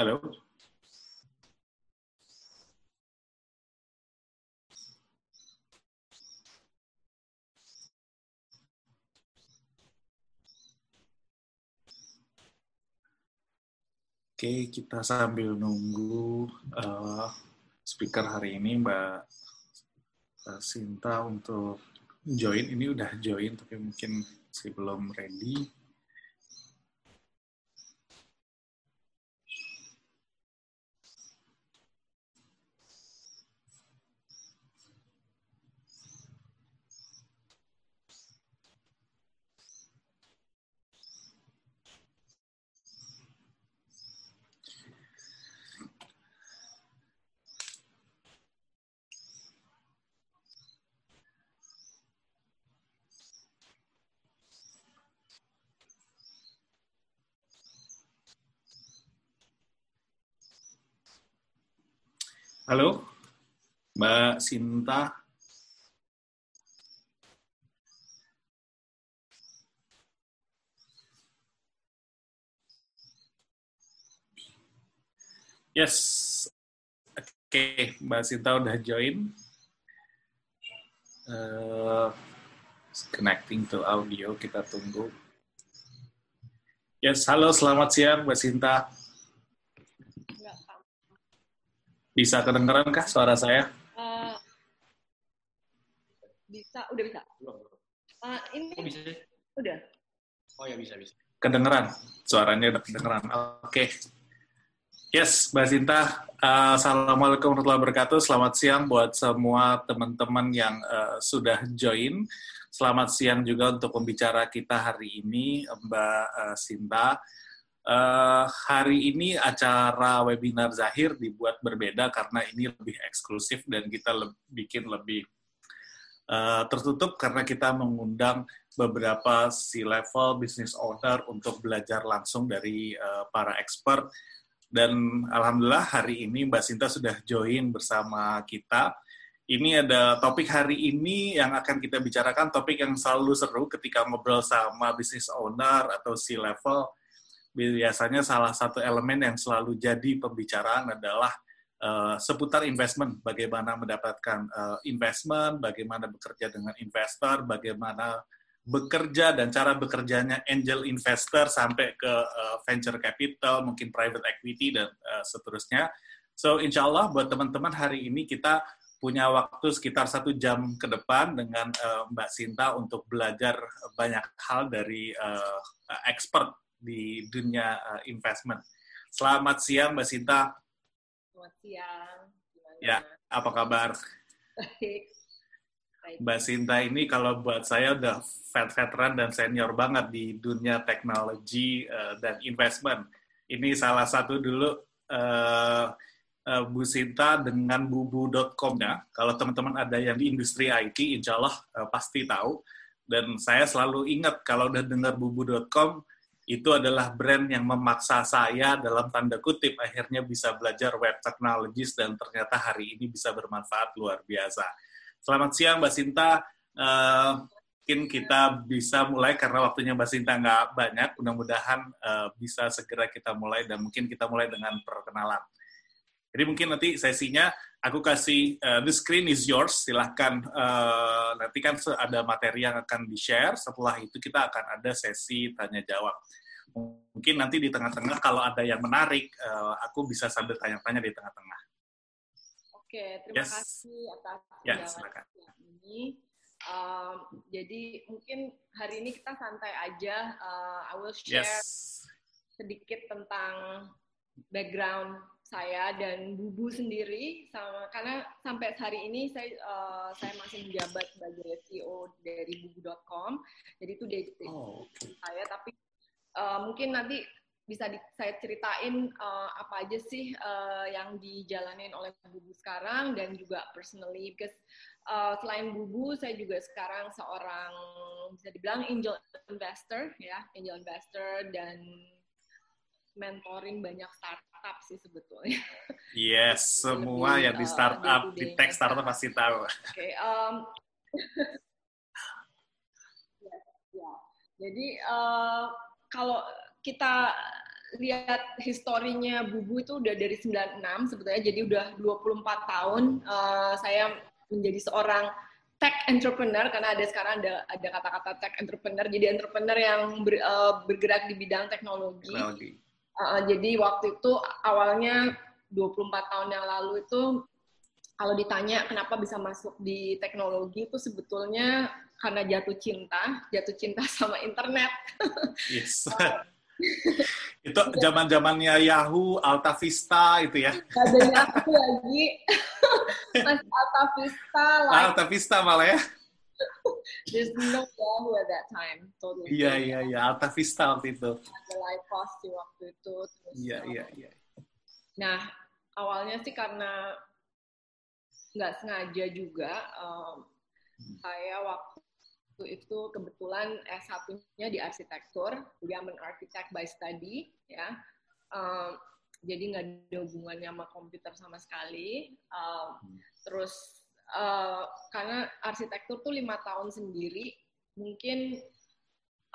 Halo. Oke, kita sambil nunggu uh, speaker hari ini Mbak uh, Sinta untuk join. Ini udah join, tapi mungkin masih belum ready. Halo, Mbak Sinta. Yes, oke, okay. Mbak Sinta udah join. Uh, connecting to audio, kita tunggu. Yes, halo, selamat siang Mbak Sinta. Bisa kedengeran kah suara saya? Uh, bisa, udah bisa. Uh, ini oh, bisa. Udah. Oh ya bisa bisa. Kedengeran, suaranya udah kedengeran. Oke. Okay. Yes, Mbak Sinta. Uh, Assalamualaikum warahmatullahi wabarakatuh. Selamat siang buat semua teman-teman yang uh, sudah join. Selamat siang juga untuk pembicara kita hari ini, Mbak uh, Sinta. Uh, hari ini acara webinar Zahir dibuat berbeda karena ini lebih eksklusif dan kita le bikin lebih uh, tertutup karena kita mengundang beberapa C-level business owner untuk belajar langsung dari uh, para expert dan alhamdulillah hari ini Mbak Sinta sudah join bersama kita. Ini ada topik hari ini yang akan kita bicarakan, topik yang selalu seru ketika ngobrol sama business owner atau C-level. Biasanya salah satu elemen yang selalu jadi pembicaraan adalah uh, seputar investment, bagaimana mendapatkan uh, investment, bagaimana bekerja dengan investor, bagaimana bekerja dan cara bekerjanya angel investor sampai ke uh, venture capital, mungkin private equity dan uh, seterusnya. So insya Allah buat teman-teman hari ini kita punya waktu sekitar satu jam ke depan dengan uh, Mbak Sinta untuk belajar banyak hal dari uh, expert di dunia uh, investment. Selamat siang Mbak Sinta. Selamat siang. Gimana? Ya, apa kabar? Baik. Mbak Sinta ini kalau buat saya udah veteran dan senior banget di dunia teknologi uh, dan investment. Ini salah satu dulu uh, uh, Bu Sinta dengan bubu.com-nya. Kalau teman-teman ada yang di industri IT, insya Allah uh, pasti tahu. Dan saya selalu ingat kalau udah dengar bubu.com, itu adalah brand yang memaksa saya dalam tanda kutip akhirnya bisa belajar web technologies dan ternyata hari ini bisa bermanfaat luar biasa. Selamat siang Mbak Sinta. Uh, mungkin kita bisa mulai karena waktunya Mbak Sinta nggak banyak. Mudah-mudahan uh, bisa segera kita mulai dan mungkin kita mulai dengan perkenalan. Jadi mungkin nanti sesinya aku kasih uh, the screen is yours. Silahkan uh, nanti kan ada materi yang akan di share. Setelah itu kita akan ada sesi tanya jawab. Mungkin nanti di tengah-tengah kalau ada yang menarik, uh, aku bisa sambil tanya-tanya di tengah-tengah. Oke, terima yes. kasih atas ya, silakan. ini. Um, jadi mungkin hari ini kita santai aja. Uh, I will share yes. sedikit tentang background saya dan Bubu sendiri sama karena sampai hari ini saya uh, saya masih menjabat sebagai CEO dari bubu.com. Jadi itu dari oh, okay. saya tapi uh, mungkin nanti bisa di, saya ceritain uh, apa aja sih uh, yang dijalanin oleh Bubu sekarang dan juga personally because uh, selain Bubu saya juga sekarang seorang bisa dibilang angel investor ya angel investor dan mentoring banyak startup sih sebetulnya. Yes, semua yang di startup, uh, di tech startup pasti tahu. Oke, okay, um, ya, jadi uh, kalau kita lihat historinya Bubu itu udah dari 96 sebetulnya, jadi udah 24 tahun uh, saya menjadi seorang tech entrepreneur karena ada sekarang ada ada kata-kata tech entrepreneur jadi entrepreneur yang ber, uh, bergerak di bidang teknologi. teknologi. Uh, jadi waktu itu awalnya 24 tahun yang lalu itu kalau ditanya kenapa bisa masuk di teknologi itu sebetulnya karena jatuh cinta, jatuh cinta sama internet. Yes. itu zaman zamannya Yahoo, Alta Vista itu ya. Ada Yahoo lagi, Mas Alta Vista. Like, Alta Vista malah ya. There's no Yahoo at that time, totally. Iya iya iya, Alta Vista waktu itu. Ada live post di waktu itu. Iya iya iya. Nah awalnya sih karena nggak sengaja juga um, saya waktu itu kebetulan S1-nya di arsitektur, dia men architect by study, ya. Um, jadi nggak ada hubungannya sama komputer sama sekali. Um, terus uh, karena arsitektur tuh lima tahun sendiri, mungkin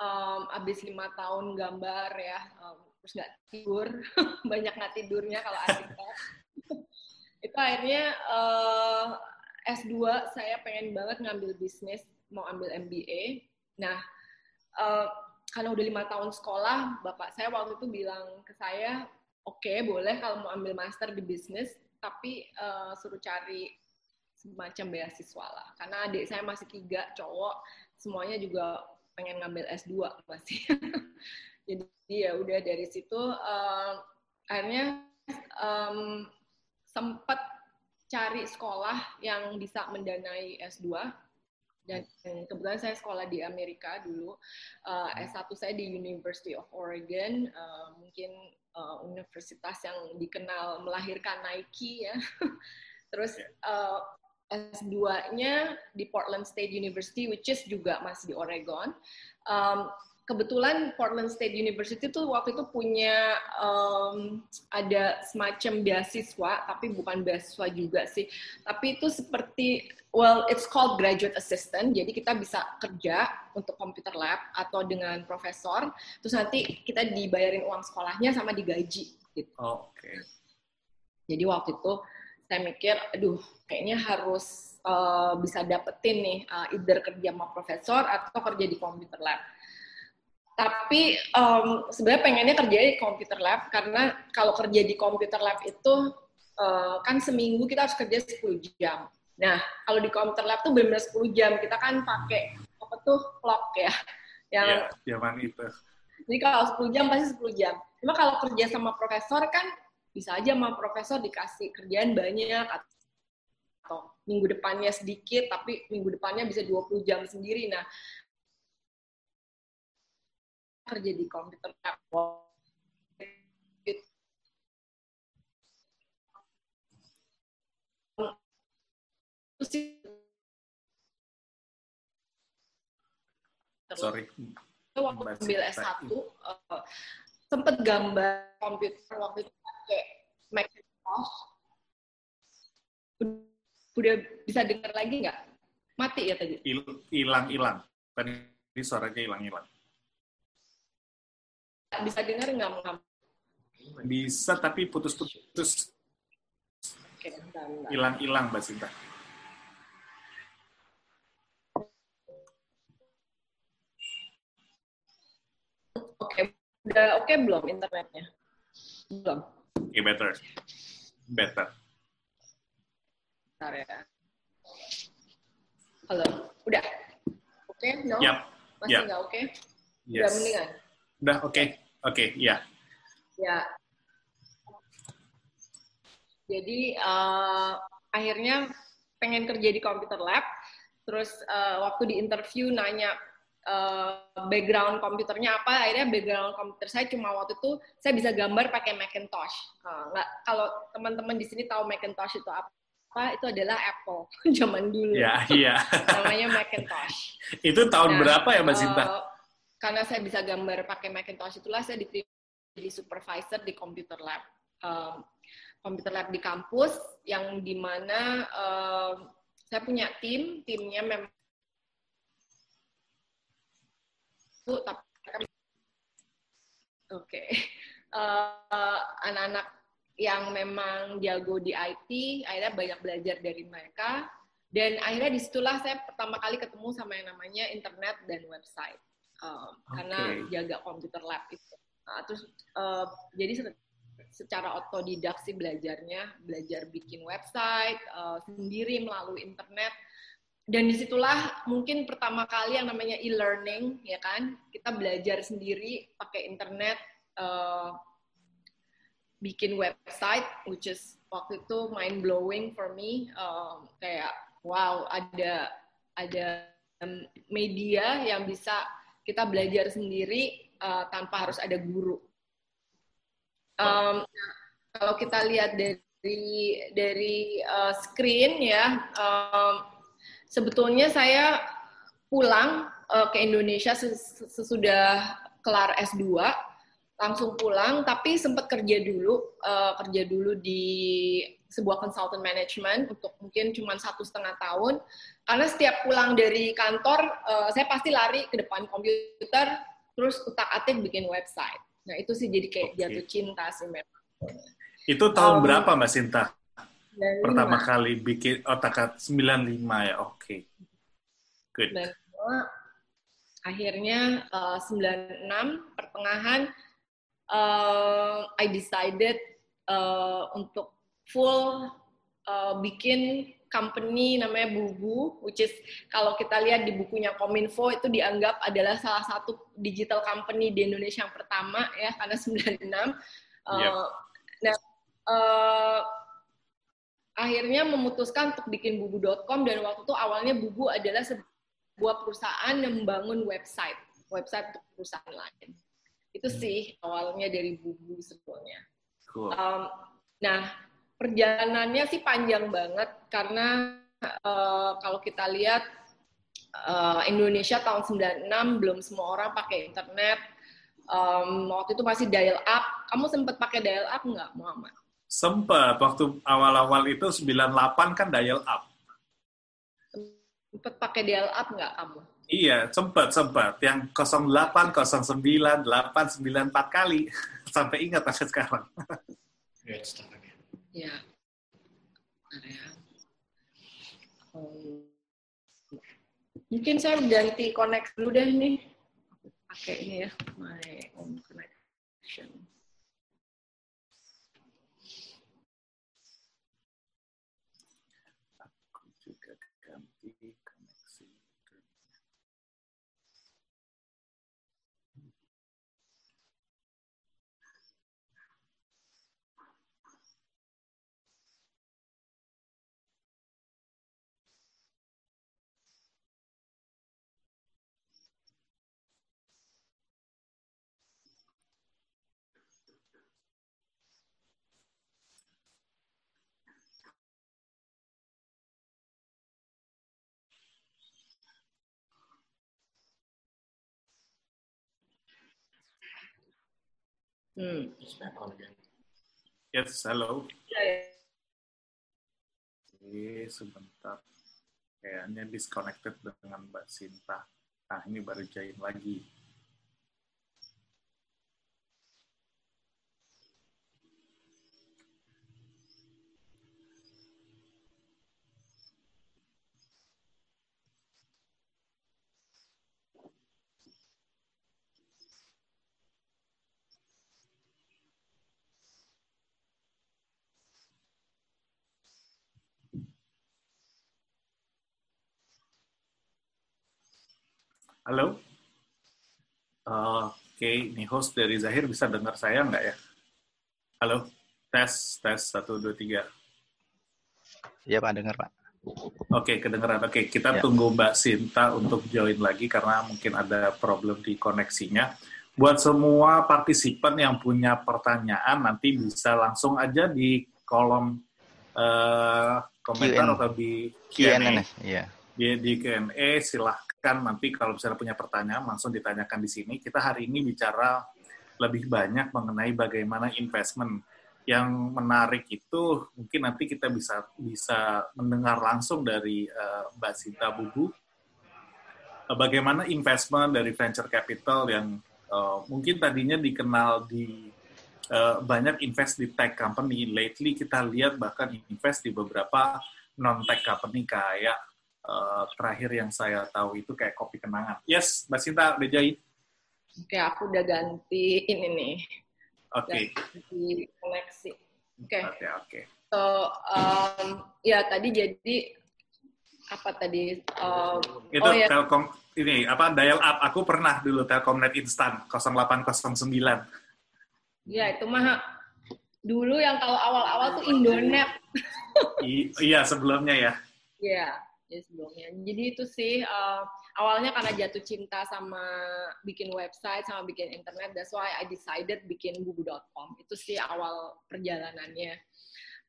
um, abis lima tahun gambar ya, um, terus nggak tidur, banyak nggak tidurnya kalau arsitek. itu akhirnya uh, eh, S2 saya pengen banget ngambil bisnis mau ambil MBA. Nah, uh, karena udah lima tahun sekolah, bapak saya waktu itu bilang ke saya, oke okay, boleh kalau mau ambil master di bisnis, tapi uh, suruh cari semacam beasiswa lah. Karena adik saya masih tiga cowok, semuanya juga pengen ngambil S2 masih. Jadi ya udah dari situ uh, akhirnya um, sempat cari sekolah yang bisa mendanai S2 dan kebetulan saya sekolah di Amerika dulu uh, S1 saya di University of Oregon uh, mungkin uh, universitas yang dikenal melahirkan Nike ya. Terus uh, S2-nya di Portland State University which is juga masih di Oregon. Um, kebetulan Portland State University tuh waktu itu punya um, ada semacam beasiswa tapi bukan beasiswa juga sih tapi itu seperti well it's called graduate assistant jadi kita bisa kerja untuk computer lab atau dengan profesor terus nanti kita dibayarin uang sekolahnya sama digaji gitu. Oh, Oke. Okay. Jadi waktu itu saya mikir, aduh kayaknya harus uh, bisa dapetin nih uh, either kerja sama profesor atau kerja di computer lab tapi um, sebenarnya pengennya kerja di computer lab karena kalau kerja di computer lab itu uh, kan seminggu kita harus kerja 10 jam. Nah, kalau di computer lab tuh benar-benar 10 jam. Kita kan pakai apa tuh clock ya. Yang ya, zaman itu. Jadi kalau 10 jam pasti 10 jam. Cuma kalau kerja sama profesor kan bisa aja sama profesor dikasih kerjaan banyak atau minggu depannya sedikit tapi minggu depannya bisa 20 jam sendiri. Nah, kerja di komputer Sorry. Waktu ambil S1, uh, sempet gambar komputer waktu itu pakai Macintosh. Udah bisa dengar lagi nggak? Mati ya tadi? Hilang, hilang. Tadi suaranya hilang, hilang bisa dengar nggak Bisa, tapi putus-putus. Hilang-hilang, Mbak Sinta. Oke, udah oke okay belum internetnya? Belum. Oke, okay, better. Better. Bentar ya. Halo, udah? Oke, okay? no? Yep. Masih yep. nggak oke? Okay? Yes. Udah mendingan? Udah, oke. Okay. Oke, okay, ya. Ya. Jadi uh, akhirnya pengen kerja di computer lab, terus uh, waktu di interview nanya uh, background komputernya apa, akhirnya background komputer saya cuma waktu itu saya bisa gambar pakai Macintosh. Uh, nggak, kalau teman-teman di sini tahu Macintosh itu apa? itu adalah Apple zaman dulu. Iya, iya. Namanya Macintosh. itu tahun nah, berapa ya, Mbak Sinta? Uh, karena saya bisa gambar pakai Macintosh itulah saya diterima jadi supervisor di computer lab um, computer lab di kampus yang di mana um, saya punya tim timnya memang tapi oke okay. uh, anak-anak yang memang jago di IT, akhirnya banyak belajar dari mereka. Dan akhirnya di situlah saya pertama kali ketemu sama yang namanya internet dan website. Um, okay. Karena jaga komputer lab itu. Nah, terus uh, jadi secara otodidak sih belajarnya, belajar bikin website uh, sendiri melalui internet. Dan di situlah mungkin pertama kali yang namanya e-learning, ya kan? Kita belajar sendiri pakai internet, uh, bikin website, which is waktu itu mind blowing for me. Um, kayak wow, ada ada media yang bisa kita belajar sendiri uh, tanpa harus ada guru. Um, kalau kita lihat dari dari uh, screen ya, um, sebetulnya saya pulang uh, ke Indonesia sesudah kelar S2 langsung pulang tapi sempat kerja dulu uh, kerja dulu di sebuah consultant management untuk mungkin cuma satu setengah tahun karena setiap pulang dari kantor uh, saya pasti lari ke depan komputer terus utak atik bikin website nah itu sih jadi kayak okay. jatuh cinta sih memang itu tahun um, berapa mbak Sinta 95. pertama kali bikin otak 95 ya oke okay. good 95, akhirnya uh, 96 pertengahan uh, I decided uh, untuk full uh, bikin company namanya Bubu, which is kalau kita lihat di bukunya Kominfo itu dianggap adalah salah satu digital company di Indonesia yang pertama ya karena 96. Uh, yep. Nah, uh, akhirnya memutuskan untuk bikin bubu.com dan waktu itu awalnya Bubu adalah sebuah perusahaan yang membangun website, website untuk perusahaan lain. Itu hmm. sih awalnya dari bubu sebetulnya. Cool. Um, nah, perjalanannya sih panjang banget karena uh, kalau kita lihat uh, Indonesia tahun 96 belum semua orang pakai internet. Um, waktu itu masih dial up. Kamu sempat pakai dial up nggak, Muhammad? Sempat. Waktu awal-awal itu 98 kan dial up. Sempat pakai dial up nggak kamu? Iya, sempat sempat. Yang 08, 09, 8, 9, 4 kali. Sampai ingat sampai sekarang. Ya. ya. Mungkin saya ganti connect dulu deh nih. Pakai ini ya, my own connection. Hmm. Yes, hello. Ya, ya. Oke, sebentar. Kayaknya disconnected dengan Mbak Sinta. Nah, ini baru join lagi. Halo? Uh, Oke, okay. ini host dari Zahir bisa dengar saya nggak ya? Halo? Tes, tes, satu, dua, tiga. Iya Pak, dengar Pak. Oke, okay, kedengeran. Oke, okay, kita ya. tunggu Mbak Sinta untuk join lagi karena mungkin ada problem di koneksinya. Buat semua partisipan yang punya pertanyaan, nanti bisa langsung aja di kolom uh, komentar atau di Q&A. Iya. Di, di Q&A silahkan kan nanti kalau misalnya punya pertanyaan langsung ditanyakan di sini. Kita hari ini bicara lebih banyak mengenai bagaimana investment. Yang menarik itu mungkin nanti kita bisa bisa mendengar langsung dari uh, Mbak Sinta Bubu uh, bagaimana investment dari venture capital yang uh, mungkin tadinya dikenal di uh, banyak invest di tech company. Lately kita lihat bahkan invest di beberapa non-tech company kayak uh, terakhir yang saya tahu itu kayak kopi kenangan. Yes, Mbak Sinta udah jahit? Oke, aku udah ganti ini nih. Oke. Okay. Ganti koneksi. Oke. Okay. Oke, okay, oke. Okay. So, um, ya tadi jadi apa tadi? Um, itu oh, ya. Telkom ini apa dial up. Aku pernah dulu Telkomnet instan 0809. Ya, itu mah dulu yang kalau awal-awal tuh Indonet. I, iya, sebelumnya ya. Iya, ya sebelumnya. Jadi itu sih uh, awalnya karena jatuh cinta sama bikin website sama bikin internet. That's why I decided bikin buku.com. Itu sih awal perjalanannya.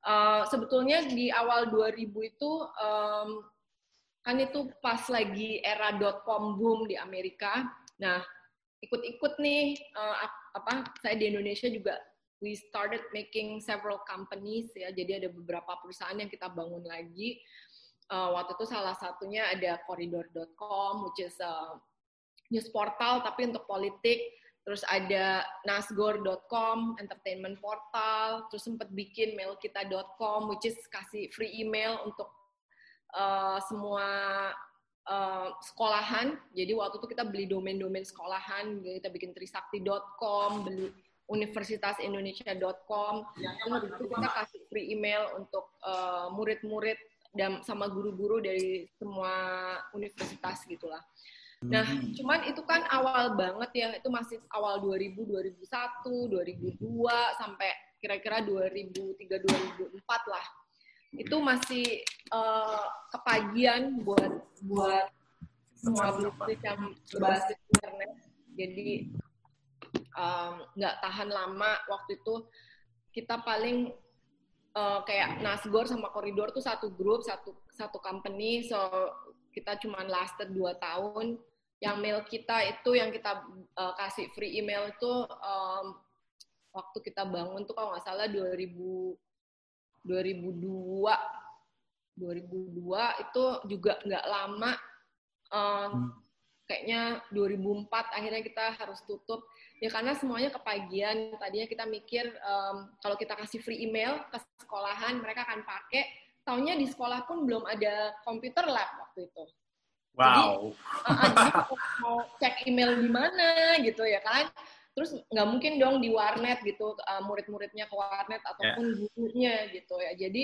Uh, sebetulnya di awal 2000 itu um, kan itu pas lagi era .com boom di Amerika. Nah, ikut-ikut nih uh, apa saya di Indonesia juga we started making several companies ya. Jadi ada beberapa perusahaan yang kita bangun lagi. Uh, waktu itu salah satunya ada Corridor.com, which is a news portal tapi untuk politik. Terus ada nasgor.com, entertainment portal. Terus sempat bikin mailkita.com, which is kasih free email untuk uh, semua uh, sekolahan. Jadi waktu itu kita beli domain-domain sekolahan, kita bikin trisakti.com, beli universitasindonesia.com. Terus itu kita kasih free email untuk uh, murid-murid dan sama guru-guru dari semua universitas gitulah. Nah, hmm. cuman itu kan awal banget ya, itu masih awal 2000, 2001, 2002 sampai kira-kira 2003, 2004 lah. Itu masih uh, kepagian buat buat semua bisnis yang berbasis internet. Jadi nggak um, tahan lama waktu itu kita paling uh, kayak Nasgor sama Koridor tuh satu grup satu satu company. So kita cuma lasted dua tahun. Yang mail kita itu yang kita uh, kasih free email itu um, waktu kita bangun tuh kalau nggak salah 2000 2002 2002 itu juga nggak lama um, kayaknya 2004 akhirnya kita harus tutup. Ya karena semuanya kepagian. Tadinya kita mikir um, kalau kita kasih free email ke sekolahan mereka akan pakai. Tahunya di sekolah pun belum ada komputer lab waktu itu. Wow. jadi, uh, jadi mau cek email di mana gitu ya kan. Terus nggak mungkin dong di warnet gitu uh, murid-muridnya ke warnet ataupun yeah. gurunya gitu ya. Jadi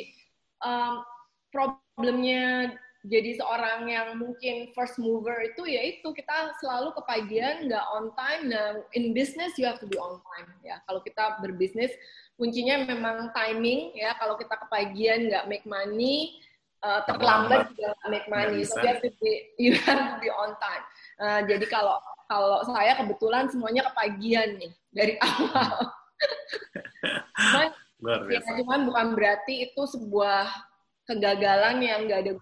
um, problemnya jadi seorang yang mungkin first mover itu ya itu kita selalu kepagian nggak on time nah in business you have to be on time ya. Kalau kita berbisnis kuncinya memang timing ya. Kalau kita kepagian nggak make money uh, terlambat juga make money so you have to be you have to be on time. Uh, jadi kalau kalau saya kebetulan semuanya kepagian nih dari awal. Cuman, ya, cuman bukan berarti itu sebuah kegagalan yang nggak ada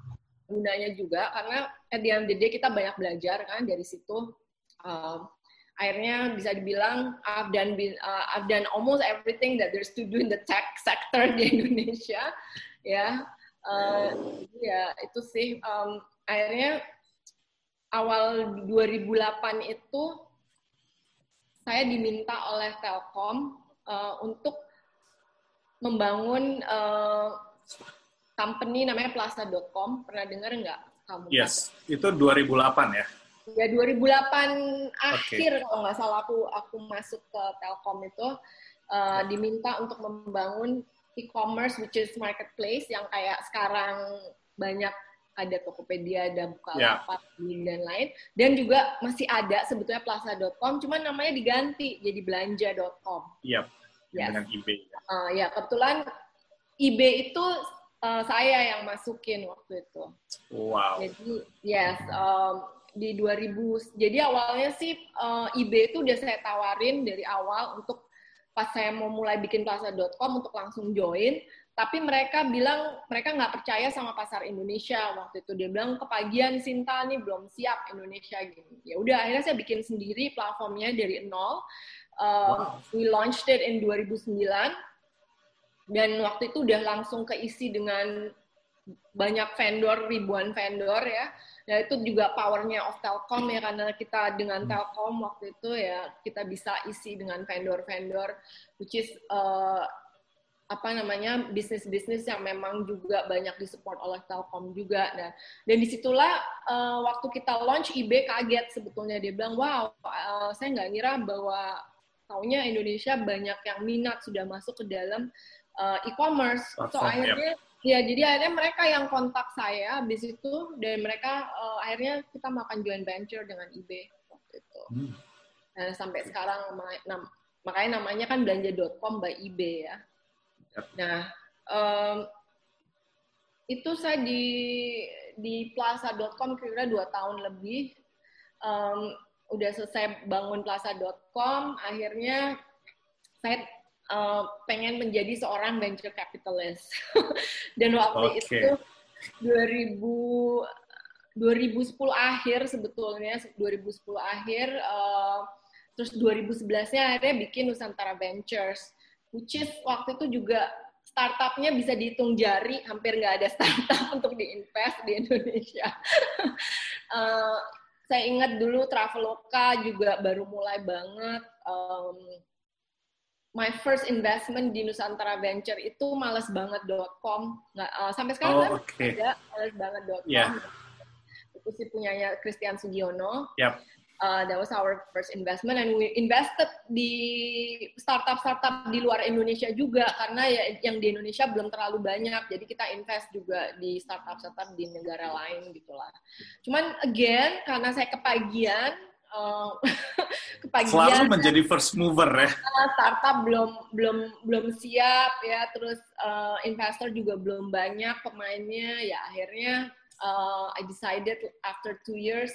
gunanya juga karena at the kita banyak belajar kan dari situ um, akhirnya bisa dibilang I've done been, uh, I've done almost everything that there's to do in the tech sector di Indonesia ya. Uh, ya itu sih um, akhirnya awal 2008 itu saya diminta oleh Telkom uh, untuk membangun uh, company namanya Plaza.com. Pernah dengar nggak kamu? Yes, itu 2008 ya? Ya 2008 akhir okay. kalau nggak salah aku aku masuk ke Telkom itu uh, diminta untuk membangun e-commerce which is marketplace yang kayak sekarang banyak ada Tokopedia, ada Bukalapak, yeah. dan lain. Dan juga masih ada sebetulnya Plaza.com, cuman namanya diganti jadi Belanja.com. Iya, yep. yes. dengan eBay. Uh, ya, kebetulan eBay itu uh, saya yang masukin waktu itu. Wow. Jadi yes, um, di 2000 jadi awalnya sih uh, eBay itu udah saya tawarin dari awal untuk pas saya mau mulai bikin plaza.com untuk langsung join tapi mereka bilang mereka nggak percaya sama pasar Indonesia waktu itu dia bilang kepagian Sinta nih belum siap Indonesia gini ya udah akhirnya saya bikin sendiri platformnya dari nol um, wow. we launched it in 2009 dan waktu itu udah langsung keisi dengan banyak vendor ribuan vendor ya. Ya itu juga powernya of Telkom ya karena kita dengan hmm. Telkom waktu itu ya kita bisa isi dengan vendor-vendor which is uh, apa namanya bisnis-bisnis yang memang juga banyak disupport oleh Telkom juga. Dan dan di situlah uh, waktu kita launch IB kaget sebetulnya. Dia bilang wow uh, saya nggak ngira bahwa taunya Indonesia banyak yang minat sudah masuk ke dalam uh, e-commerce so akhirnya yep Ya, jadi akhirnya mereka yang kontak saya habis itu dan mereka uh, akhirnya kita makan joint venture dengan eBay waktu itu. Hmm. Dan sampai sekarang nam, makanya namanya kan belanja.com by eBay ya. Yep. Nah, um, itu saya di di plaza.com kira-kira dua tahun lebih. Um, udah selesai bangun plaza.com, akhirnya saya uh, pengen menjadi seorang venture capitalist. Dan waktu okay. itu 2000 2010 akhir sebetulnya 2010 akhir uh, terus 2011-nya akhirnya bikin Nusantara Ventures which is waktu itu juga startupnya bisa dihitung jari hampir nggak ada startup untuk diinvest di Indonesia uh, saya ingat dulu Traveloka juga baru mulai banget um, my first investment di Nusantara Venture itu males banget.com nggak uh, sampai sekarang oh, kan okay. ada males banget.com yeah. itu sih punyanya Christian Sugiono yep. uh, that was our first investment and we invested di startup startup di luar Indonesia juga karena ya yang di Indonesia belum terlalu banyak jadi kita invest juga di startup startup di negara lain gitulah cuman again karena saya kepagian uh, kepagian. Selalu menjadi first mover ya. Uh, startup belum belum belum siap ya, terus uh, investor juga belum banyak pemainnya. Ya akhirnya uh, I decided after two years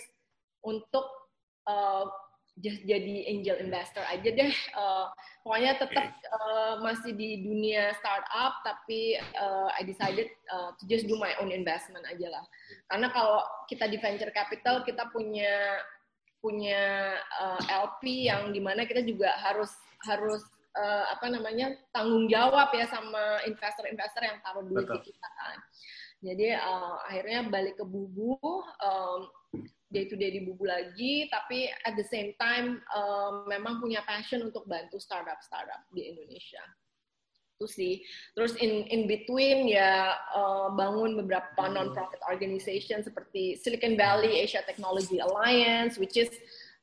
untuk uh, just jadi angel investor aja deh. Uh, pokoknya tetap uh, masih di dunia startup, tapi uh, I decided uh, to just do my own investment aja lah. Karena kalau kita di venture capital kita punya punya uh, eh, LP yang di mana kita juga harus harus uh, apa namanya tanggung jawab ya sama investor-investor yang taruh duit Betul. di kita kan. Jadi uh, akhirnya balik ke bubu, um, day to day di bubu lagi, tapi at the same time um, memang punya passion untuk bantu startup-startup di Indonesia itu sih. Terus in in between ya uh, bangun beberapa hmm. non-profit organization seperti Silicon Valley Asia Technology Alliance, which is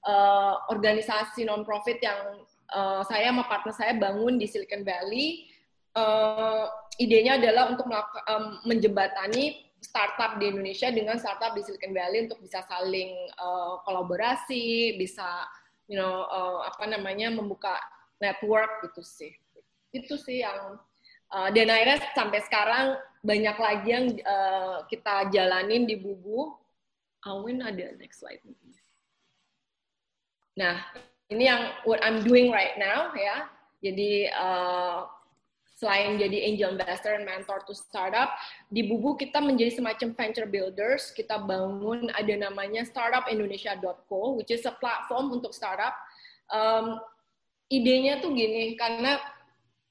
uh, organisasi non-profit yang uh, saya sama partner saya bangun di Silicon Valley. Uh, idenya adalah untuk um, menjembatani startup di Indonesia dengan startup di Silicon Valley untuk bisa saling uh, kolaborasi, bisa you know uh, apa namanya membuka network gitu sih itu sih yang uh, dan akhirnya sampai sekarang banyak lagi yang uh, kita jalanin di Bubu. Awin ada next slide. Nah, ini yang what I'm doing right now ya. Jadi uh, selain jadi angel investor and mentor to startup, di Bubu kita menjadi semacam venture builders. Kita bangun ada namanya startupindonesia.co, which is a platform untuk startup. Um, idenya tuh gini, karena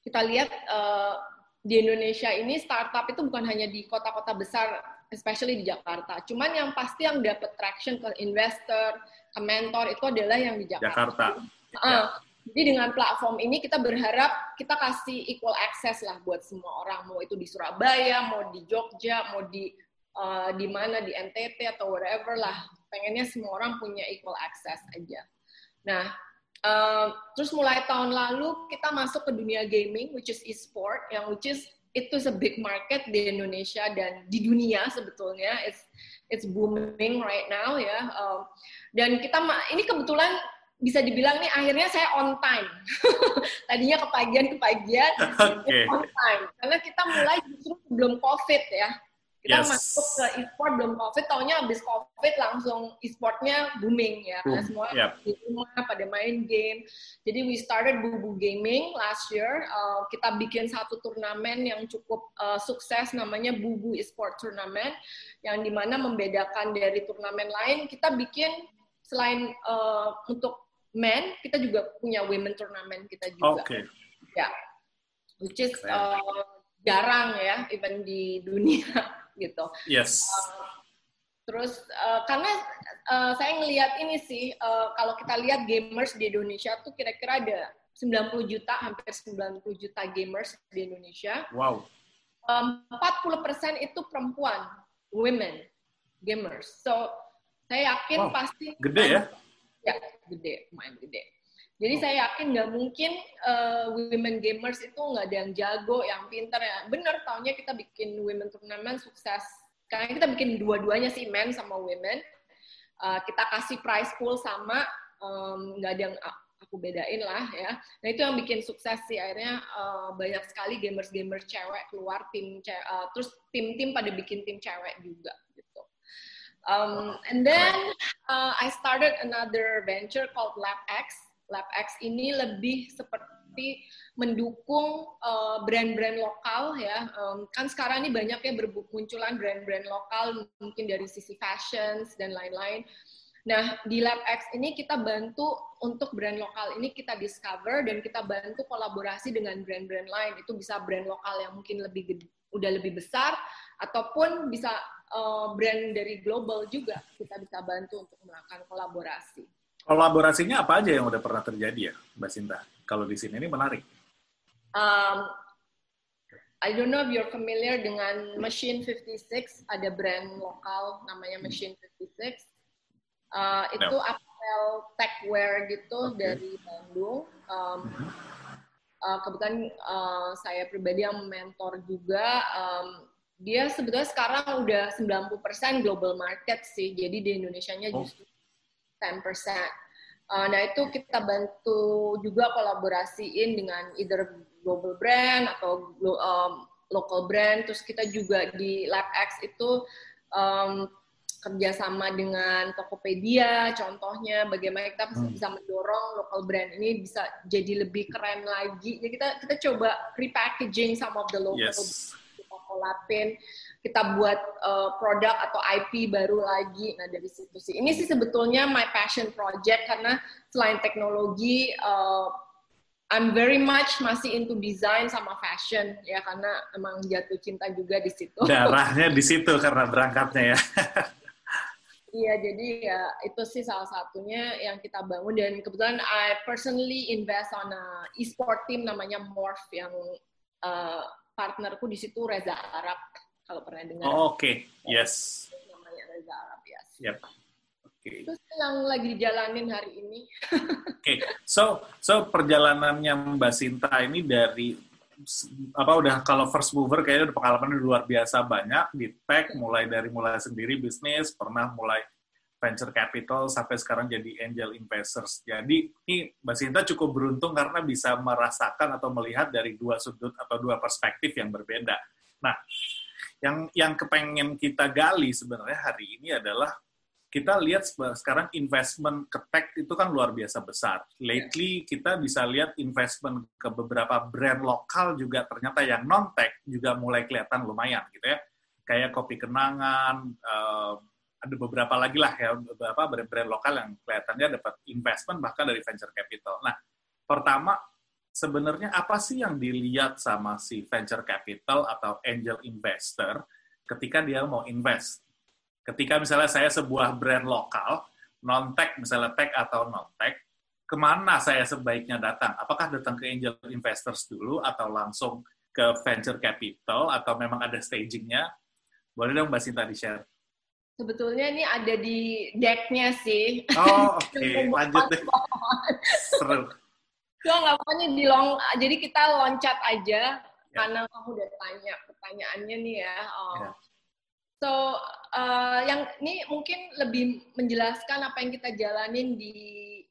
kita lihat uh, di Indonesia ini startup itu bukan hanya di kota-kota besar, especially di Jakarta. Cuman yang pasti yang dapat traction ke investor, ke mentor itu adalah yang di Jakarta. Jakarta. Uh, ya. Jadi dengan platform ini kita berharap kita kasih equal access lah buat semua orang, mau itu di Surabaya, mau di Jogja, mau di uh, di mana di NTT atau whatever lah. Pengennya semua orang punya equal access aja. Nah, Uh, terus mulai tahun lalu kita masuk ke dunia gaming, which is e-sport, yang which is itu a big market di Indonesia dan di dunia sebetulnya. It's it's booming right now ya. Uh, dan kita ini kebetulan bisa dibilang nih akhirnya saya on time. Tadinya kepagian kepagian, okay. on time karena kita mulai justru belum covid ya kita yes. masuk ke e-sport belum covid taunya habis covid langsung e-sportnya booming ya Boom. semua yep. di rumah pada main game jadi we started Bubu Gaming last year uh, kita bikin satu turnamen yang cukup uh, sukses namanya Bubu e-sport Tournament yang di mana membedakan dari turnamen lain kita bikin selain uh, untuk men kita juga punya women turnamen kita juga okay. ya which is uh, jarang ya even di dunia gitu. Yes. Uh, Terus uh, karena uh, saya ngelihat ini sih, uh, kalau kita lihat gamers di Indonesia tuh kira-kira ada 90 juta, hampir 90 juta gamers di Indonesia. Wow. Um, 40% itu perempuan, women gamers. So saya yakin wow. pasti gede ya? Ya, gede, main gede. Jadi oh. saya yakin nggak mungkin uh, women gamers itu nggak ada yang jago, yang pintar ya. Bener, tahunnya kita bikin women turnamen sukses. Karena kita bikin dua-duanya sih men sama women. Uh, kita kasih prize pool sama nggak um, ada yang aku bedain lah ya. Nah itu yang bikin sukses sih. Akhirnya uh, banyak sekali gamers-gamers cewek keluar tim ce uh, terus tim-tim pada bikin tim cewek juga gitu. Um, and then uh, I started another venture called LabX LabX ini lebih seperti mendukung uh, brand-brand lokal ya. Um, kan sekarang ini banyak ya bermunculan brand-brand lokal mungkin dari sisi fashion dan lain-lain. Nah, di LabX ini kita bantu untuk brand lokal ini kita discover dan kita bantu kolaborasi dengan brand-brand lain. Itu bisa brand lokal yang mungkin lebih gede, udah lebih besar ataupun bisa uh, brand dari global juga kita bisa bantu untuk melakukan kolaborasi. Kolaborasinya apa aja yang udah pernah terjadi ya, Mbak Sinta? Kalau di sini ini menarik. Um, I don't know if you're familiar dengan Machine 56, ada brand lokal namanya Machine 56. Uh, itu no. apparel techwear gitu okay. dari Bandung. Um, uh, kebetulan uh, saya pribadi yang mentor juga. Um, dia sebetulnya sekarang udah 90% global market sih. Jadi di Indonesia-nya oh. justru 10%. Uh, nah itu kita bantu juga kolaborasiin dengan either global brand atau um, local brand. Terus kita juga di LabX itu um, kerjasama dengan Tokopedia, contohnya bagaimana kita hmm. bisa mendorong local brand ini bisa jadi lebih keren lagi. Jadi kita kita coba repackaging some of the local yes. kita kolapin kita buat uh, produk atau IP baru lagi. Nah dari situ sih. Ini sih sebetulnya my passion project karena selain teknologi, uh, I'm very much masih into design sama fashion ya karena emang jatuh cinta juga di situ. Darahnya di situ karena berangkatnya ya. Iya, jadi ya itu sih salah satunya yang kita bangun dan kebetulan I personally invest on a e-sport team namanya Morph yang uh, partnerku di situ Reza Arab kalau pernah dengar. Oh, Oke, okay. yes. Namanya Reza Arab, yes. Yep. Okay. Itu yang lagi dijalanin hari ini. Oke, okay. so so perjalanannya Mbak Sinta ini dari apa udah kalau first mover kayaknya udah pengalaman luar biasa banyak di tech mulai dari mulai sendiri bisnis pernah mulai venture capital sampai sekarang jadi angel investors. Jadi ini Mbak Sinta cukup beruntung karena bisa merasakan atau melihat dari dua sudut atau dua perspektif yang berbeda. Nah, yang yang kepengen kita gali sebenarnya hari ini adalah kita lihat sekarang investment ke tech itu kan luar biasa besar. Lately kita bisa lihat investment ke beberapa brand lokal juga ternyata yang non tech juga mulai kelihatan lumayan gitu ya. Kayak kopi kenangan, uh, ada beberapa lagi lah ya beberapa brand-brand lokal yang kelihatannya dapat investment bahkan dari venture capital. Nah, pertama sebenarnya apa sih yang dilihat sama si venture capital atau angel investor ketika dia mau invest? Ketika misalnya saya sebuah brand lokal, non-tech, misalnya tech atau non-tech, ke mana saya sebaiknya datang? Apakah datang ke angel investors dulu atau langsung ke venture capital atau memang ada stagingnya? Boleh dong Mbak Sinta di-share. Sebetulnya ini ada di decknya sih. Oh, oke. Okay. Lanjut deh. Seru. Gak nggak pokoknya di long, jadi kita loncat aja yeah. karena kamu udah tanya pertanyaannya nih ya. Oh. Yeah. So uh, yang ini mungkin lebih menjelaskan apa yang kita jalanin di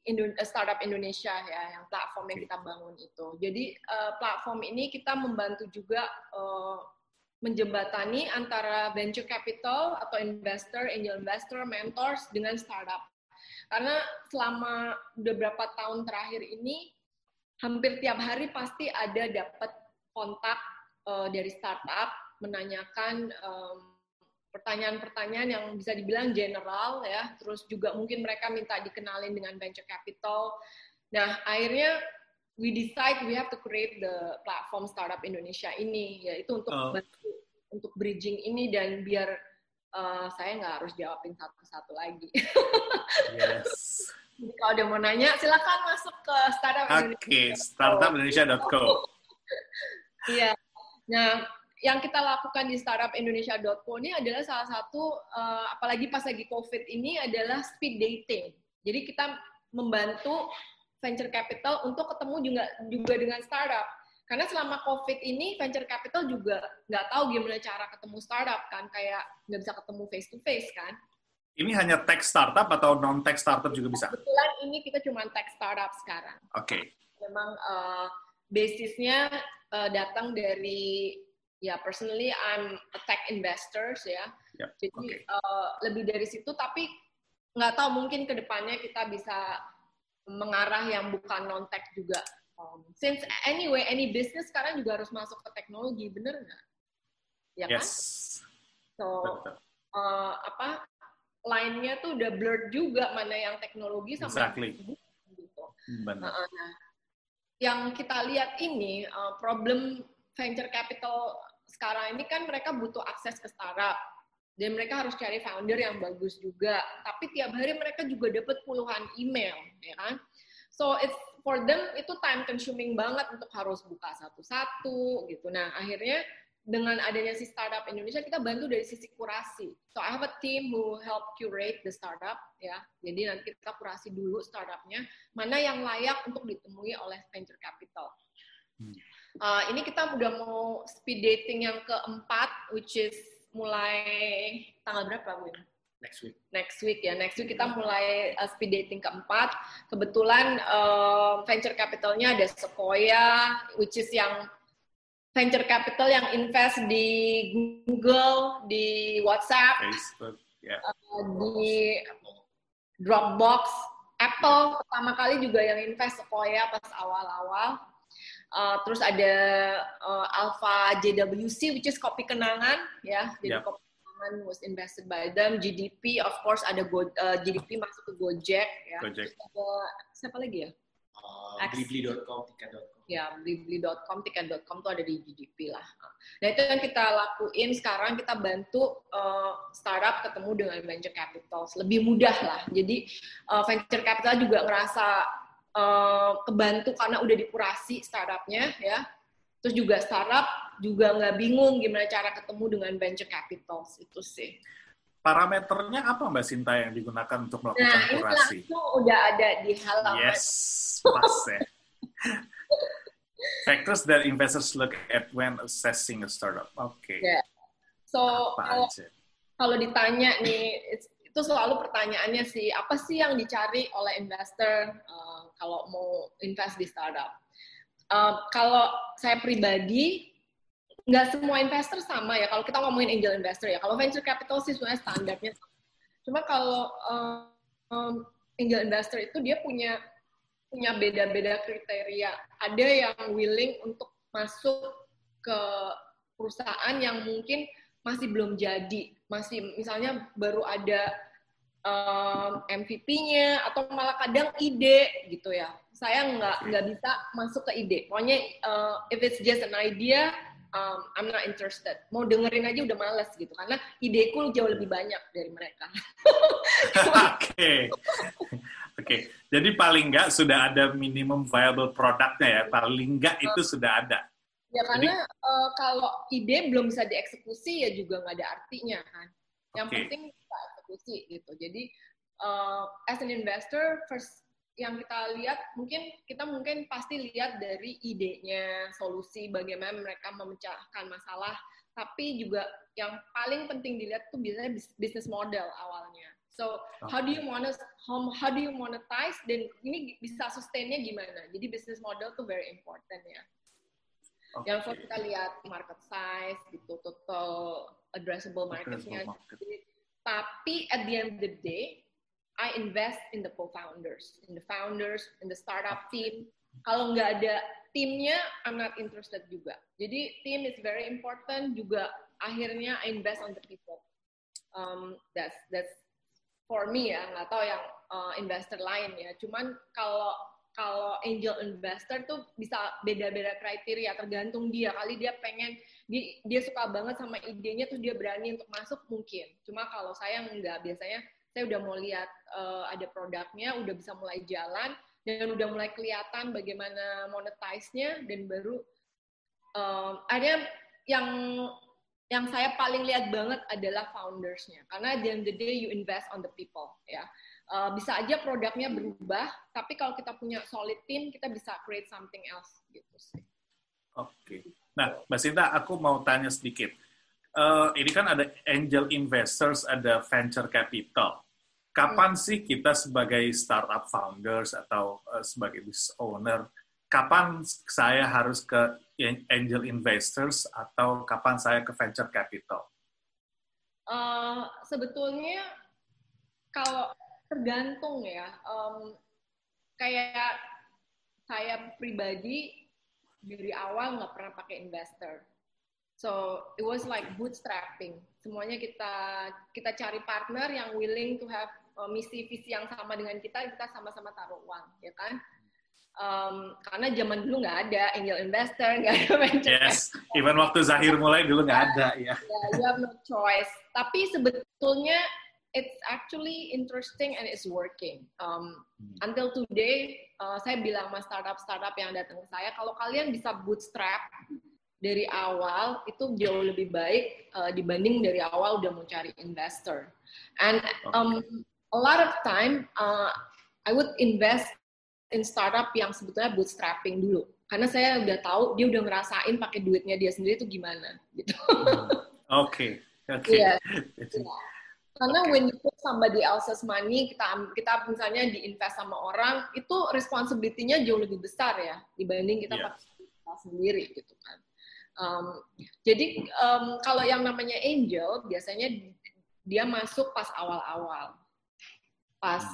Indo eh, startup Indonesia ya, yang platform yang kita bangun itu. Jadi uh, platform ini kita membantu juga uh, menjembatani antara venture capital atau investor, angel investor, mentors dengan startup. Karena selama beberapa tahun terakhir ini hampir tiap hari pasti ada dapat kontak uh, dari startup menanyakan um, pertanyaan-pertanyaan yang bisa dibilang general ya, terus juga mungkin mereka minta dikenalin dengan venture capital. Nah, akhirnya we decide we have to create the platform startup Indonesia ini, yaitu untuk uh. bantu untuk bridging ini dan biar uh, saya nggak harus jawabin satu-satu lagi. yes. Kalau ada mau nanya, silakan masuk ke startup Oke, okay, startupindonesia.co. Iya. Nah, yang kita lakukan di startupindonesia.co ini adalah salah satu, uh, apalagi pas lagi COVID ini adalah speed dating. Jadi kita membantu venture capital untuk ketemu juga juga dengan startup. Karena selama COVID ini venture capital juga nggak tahu gimana cara ketemu startup kan, kayak nggak bisa ketemu face to face kan. Ini hanya tech startup atau non tech startup juga bisa? Kebetulan ini kita cuma tech startup sekarang. Oke. Okay. Memang uh, basisnya uh, datang dari ya personally I'm a tech investors ya. Yep. Jadi okay. uh, lebih dari situ tapi nggak tahu mungkin ke depannya kita bisa mengarah yang bukan non tech juga. Um, since anyway any business sekarang juga harus masuk ke teknologi, bener nggak? Ya kan? So uh, apa lainnya tuh udah blurred juga mana yang teknologi sama exactly. gitu. Benar. Uh, nah, yang kita lihat ini uh, problem venture capital sekarang ini kan mereka butuh akses ke startup dan mereka harus cari founder yang bagus juga. Tapi tiap hari mereka juga dapat puluhan email, ya kan? So it's for them itu time consuming banget untuk harus buka satu-satu gitu. Nah akhirnya dengan adanya si startup Indonesia kita bantu dari sisi kurasi. So I have a team who help curate the startup ya. Jadi nanti kita kurasi dulu startupnya mana yang layak untuk ditemui oleh venture capital. Hmm. Uh, ini kita udah mau speed dating yang keempat, which is mulai tanggal berapa, Win? Next week. Next week ya. Next week kita mulai uh, speed dating keempat. Kebetulan uh, venture capitalnya ada Sequoia, which is yang venture capital yang invest di Google, di WhatsApp, Facebook, yeah. uh, di Dropbox, Apple pertama kali juga yang invest Sequoia pas awal-awal. Uh, terus ada uh, Alpha JWC, which is kopi kenangan, ya. Jadi yep. kopi kenangan was invested by them. GDP, of course, ada Go, uh, GDP masuk ke Gojek, ya. Gojek. ada siapa lagi ya? Uh, Blibli.com, tiket.com. Ya, blibli.com, tiket.com tuh ada di GDP lah. Nah itu yang kita lakuin sekarang kita bantu uh, startup ketemu dengan venture capital lebih mudah lah. Jadi uh, venture capital juga ngerasa uh, kebantu karena udah dikurasi startupnya ya. Terus juga startup juga nggak bingung gimana cara ketemu dengan venture capital itu sih. Parameternya apa Mbak Sinta yang digunakan untuk melakukan nah, kurasi? Nah, itu udah ada di halaman. Yes, pas ya. Factors that investors look at when assessing a startup. Oke. Okay. Yeah. So, kalau, kalau ditanya nih, itu selalu pertanyaannya sih, apa sih yang dicari oleh investor uh, kalau mau invest di startup. Uh, kalau saya pribadi, nggak semua investor sama ya. Kalau kita ngomongin angel investor ya, kalau venture capital sih sebenarnya standarnya. Cuma kalau uh, um, angel investor itu dia punya punya beda-beda kriteria. Ada yang willing untuk masuk ke perusahaan yang mungkin masih belum jadi, masih misalnya baru ada um, MVP-nya atau malah kadang ide gitu ya. Saya nggak nggak bisa masuk ke ide. Pokoknya uh, if it's just an idea, um, I'm not interested. Mau dengerin aja udah males gitu karena ideku jauh lebih banyak dari mereka. Oke. Oke. Jadi paling nggak sudah ada minimum viable produknya ya. Paling nggak itu sudah ada. Ya karena Jadi, uh, kalau ide belum bisa dieksekusi ya juga nggak ada artinya kan. Yang okay. penting eksekusi gitu. Jadi uh, as an investor first yang kita lihat mungkin kita mungkin pasti lihat dari idenya, solusi bagaimana mereka memecahkan masalah, tapi juga yang paling penting dilihat tuh biasanya bisnis model awalnya. So how do you monetize? How, how do you monetize? Dan ini bisa sustainnya gimana? Jadi business model tuh very important ya. Okay. Yang first kita lihat market size gitu, total addressable marketnya. Market. Tapi at the end of the day, I invest in the co-founders, in the founders, in the startup team. Kalau nggak ada timnya, I'm not interested juga. Jadi team is very important juga. Akhirnya I invest on the people. Um, that's that's for me ya. Nggak tahu yang uh, investor lain ya. Cuman kalau kalau angel investor tuh bisa beda-beda kriteria tergantung dia kali dia pengen dia, dia suka banget sama idenya tuh dia berani untuk masuk mungkin cuma kalau saya enggak biasanya saya udah mau lihat uh, ada produknya udah bisa mulai jalan dan udah mulai kelihatan bagaimana monetize-nya dan baru um, ada yang yang saya paling lihat banget adalah founders-nya karena end of the day you invest on the people ya uh, bisa aja produknya berubah, tapi kalau kita punya solid team, kita bisa create something else gitu sih. Oke. Okay. Nah, Mbak Sinta, aku mau tanya sedikit. Uh, ini kan ada angel investors, ada venture capital. Kapan hmm. sih kita sebagai startup founders atau uh, sebagai business owner, kapan saya harus ke angel investors atau kapan saya ke venture capital? Uh, sebetulnya kalau tergantung ya. Um, kayak saya pribadi dari awal nggak pernah pakai investor. So it was like bootstrapping. Semuanya kita kita cari partner yang willing to have uh, misi visi yang sama dengan kita, kita sama-sama taruh uang, ya kan? Um, karena zaman dulu nggak ada angel investor, nggak ada venture. Yes, even waktu Zahir mulai dulu nggak ada ya. Yeah, you have no choice. Tapi sebetulnya it's actually interesting and it's working. Um, hmm. Until today, uh, saya bilang sama startup-startup yang datang ke saya, kalau kalian bisa bootstrap dari awal itu jauh lebih baik uh, dibanding dari awal udah mau cari investor. And um, a lot of time, uh, I would invest in startup yang sebetulnya bootstrapping dulu, karena saya udah tahu dia udah ngerasain pakai duitnya dia sendiri itu gimana, gitu. Hmm. Oke. Oke. Iya. Karena when you put somebody else's money, kita kita misalnya diinvest sama orang, itu responsibility-nya jauh lebih besar ya dibanding kita yeah. pakai sendiri gitu kan. Um, jadi um, kalau yang namanya angel biasanya dia masuk pas awal-awal, pas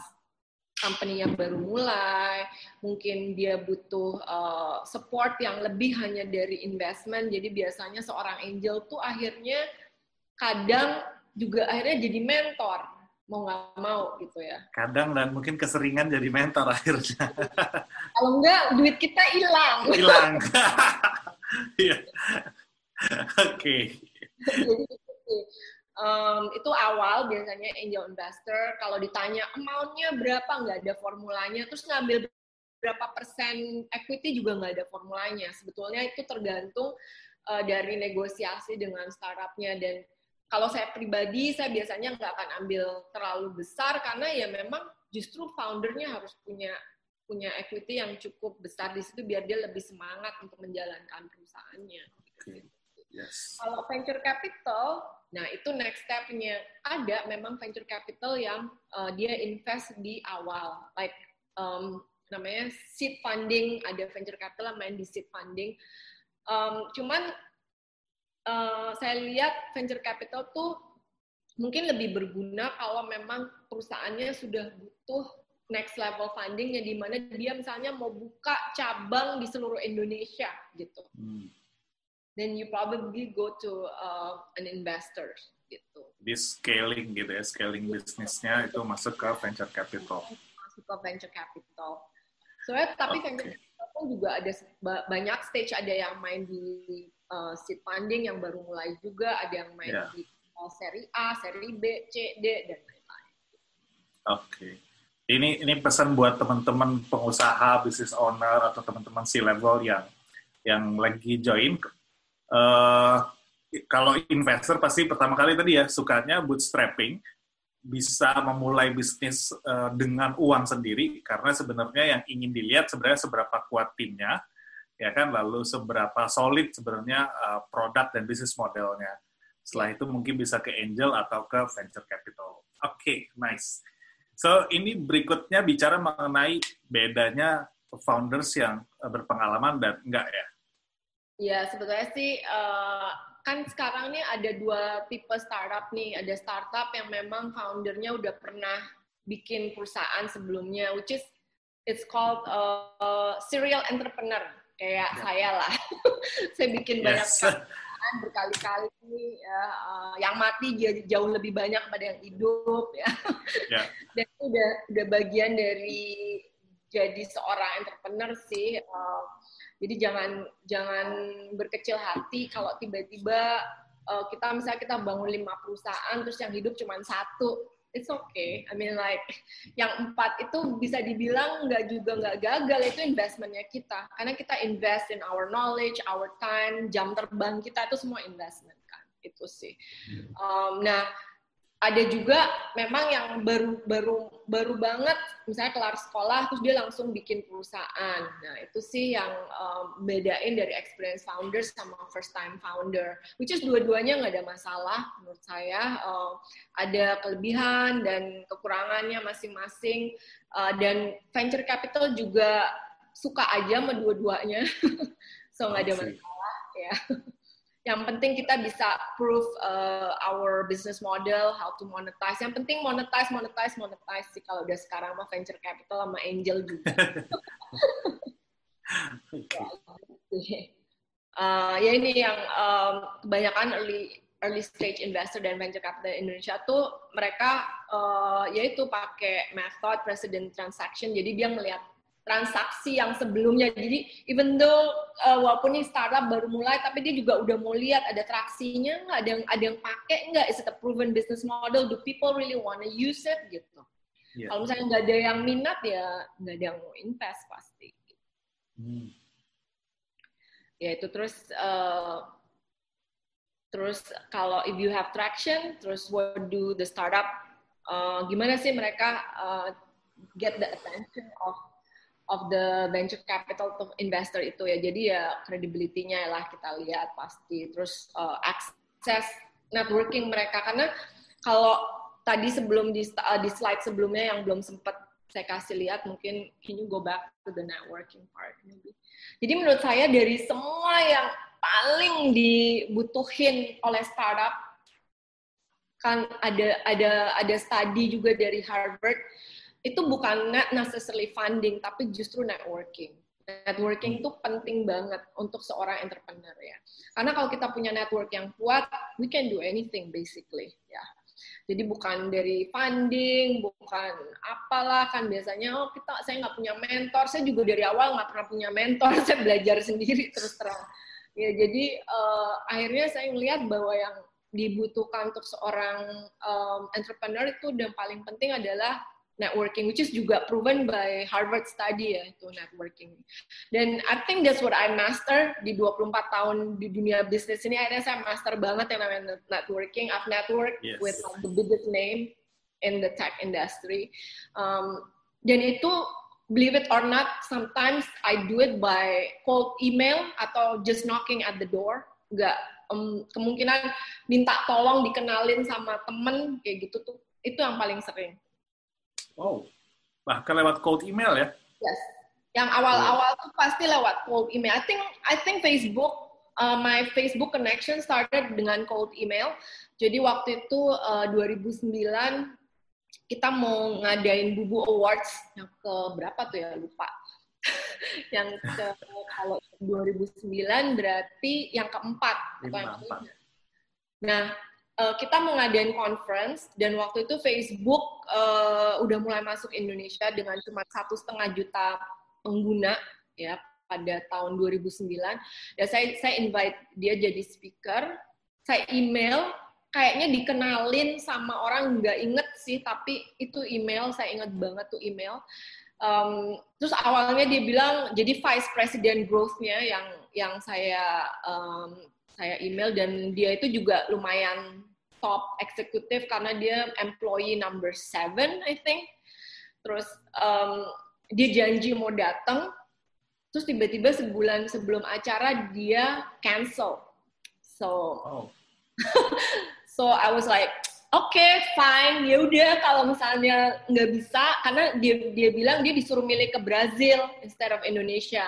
company yang baru mulai, mungkin dia butuh uh, support yang lebih hanya dari investment. Jadi biasanya seorang angel tuh akhirnya kadang juga akhirnya jadi mentor mau nggak mau gitu ya. Kadang dan mungkin keseringan jadi mentor akhirnya. Kalau enggak duit kita hilang. Hilang. Iya. Oke. Um, itu awal biasanya angel investor kalau ditanya amountnya berapa nggak ada formulanya terus ngambil berapa persen equity juga nggak ada formulanya sebetulnya itu tergantung uh, dari negosiasi dengan startupnya dan kalau saya pribadi saya biasanya nggak akan ambil terlalu besar karena ya memang justru foundernya harus punya punya equity yang cukup besar di situ biar dia lebih semangat untuk menjalankan perusahaannya. Okay. Yes. Kalau venture capital, nah itu next stepnya ada memang venture capital yang uh, dia invest di awal, like um, namanya seed funding, ada venture capital yang main di seed funding. Um, cuman uh, saya lihat venture capital tuh mungkin lebih berguna kalau memang perusahaannya sudah butuh next level funding yang di mana dia misalnya mau buka cabang di seluruh Indonesia gitu. Hmm. Then you probably go to uh, an investor gitu. Di scaling gitu ya, scaling bisnisnya itu masuk ke venture capital. Masuk ke venture capital. Soalnya tapi okay. venture capital juga ada banyak stage ada yang main di uh, seed funding yang baru mulai juga, ada yang main yeah. di uh, seri A, seri B, C, D dan lain-lain. Oke. Okay. Ini ini pesan buat teman-teman pengusaha, business owner atau teman-teman C level yang yang lagi join. Uh, kalau investor pasti pertama kali tadi ya sukanya bootstrapping, bisa memulai bisnis uh, dengan uang sendiri karena sebenarnya yang ingin dilihat sebenarnya seberapa kuat timnya, ya kan? Lalu seberapa solid sebenarnya uh, produk dan bisnis modelnya. Setelah itu mungkin bisa ke angel atau ke venture capital. Oke okay, nice. So ini berikutnya bicara mengenai bedanya founders yang berpengalaman dan enggak ya ya sebetulnya sih uh, kan sekarang nih ada dua tipe startup nih ada startup yang memang foundernya udah pernah bikin perusahaan sebelumnya which is it's called uh, serial entrepreneur kayak ya. saya lah. saya bikin yes. banyak perusahaan berkali-kali ya, uh, yang mati jauh lebih banyak pada yang hidup ya. Yeah. Dan itu udah udah bagian dari jadi seorang entrepreneur sih. Uh, jadi jangan jangan berkecil hati kalau tiba-tiba uh, kita misalnya kita bangun lima perusahaan terus yang hidup cuma satu. It's okay. I mean like yang empat itu bisa dibilang nggak juga nggak gagal. Itu investmentnya kita. Karena kita invest in our knowledge, our time, jam terbang kita itu semua investment kan. Itu sih. Um, nah ada juga memang yang baru baru baru banget misalnya kelar sekolah terus dia langsung bikin perusahaan. Nah itu sih yang um, bedain dari experience founder sama first time founder which is dua-duanya nggak ada masalah menurut saya. Um, ada kelebihan dan kekurangannya masing-masing. Uh, dan venture capital juga suka aja sama dua-duanya. So nggak ada masalah ya yang penting kita bisa prove uh, our business model, how to monetize. Yang penting monetize, monetize, monetize sih kalau udah sekarang mah venture capital sama angel juga. uh, ya ini yang um, kebanyakan early early stage investor dan venture capital Indonesia tuh mereka uh, yaitu pakai method president transaction. Jadi dia melihat transaksi yang sebelumnya. Jadi even though uh, walaupun ini startup baru mulai, tapi dia juga udah mau lihat ada traksinya nggak, ada yang ada yang pakai nggak, is it a proven business model, do people really wanna use it gitu. Yeah. Kalau misalnya nggak ada yang minat ya nggak ada yang mau invest pasti. Hmm. Ya itu terus uh, terus kalau if you have traction, terus what do the startup uh, gimana sih mereka uh, get the attention of of the venture capital to investor itu ya. Jadi ya credibility-nya lah kita lihat pasti. Terus uh, akses networking mereka karena kalau tadi sebelum di, uh, di slide sebelumnya yang belum sempat saya kasih lihat mungkin can you go back to the networking part maybe. Jadi menurut saya dari semua yang paling dibutuhin oleh startup kan ada ada ada study juga dari Harvard itu bukan not necessarily funding, tapi justru networking. Networking itu penting banget untuk seorang entrepreneur ya. Karena kalau kita punya network yang kuat, we can do anything basically ya. Jadi bukan dari funding, bukan apalah kan biasanya oh kita saya nggak punya mentor, saya juga dari awal nggak pernah punya mentor, saya belajar sendiri terus terang. Ya jadi uh, akhirnya saya melihat bahwa yang dibutuhkan untuk seorang um, entrepreneur itu dan paling penting adalah networking, which is juga proven by Harvard study ya itu networking. Dan I think that's what I master di 24 tahun di dunia bisnis ini. Akhirnya saya master banget yang namanya networking. I've networked yes. with like, the biggest name in the tech industry. Um, dan itu believe it or not, sometimes I do it by cold email atau just knocking at the door. Gak um, kemungkinan minta tolong dikenalin sama temen kayak gitu tuh itu yang paling sering Oh, bahkan lewat cold email ya? Yes. Yang awal-awal tuh pasti lewat cold email. I think I think Facebook, uh, my Facebook connection started dengan cold email. Jadi waktu itu uh, 2009 kita mau ngadain Bubu Awards yang ke berapa tuh ya lupa. yang ke kalau 2009 berarti yang keempat atau yang kelima. Nah, uh, kita mau ngadain conference dan waktu itu Facebook uh, udah mulai masuk Indonesia dengan cuma satu setengah juta pengguna ya pada tahun 2009 dan saya saya invite dia jadi speaker. Saya email kayaknya dikenalin sama orang nggak inget sih tapi itu email saya inget banget tuh email. Um, terus awalnya dia bilang jadi vice president growth-nya yang yang saya um, saya email dan dia itu juga lumayan top eksekutif karena dia employee number seven, I think. Terus um, dia janji mau datang, terus tiba-tiba sebulan sebelum acara dia cancel. So, oh. so I was like, oke, okay, fine, ya udah kalau misalnya nggak bisa, karena dia dia bilang dia disuruh milih ke Brazil instead of Indonesia,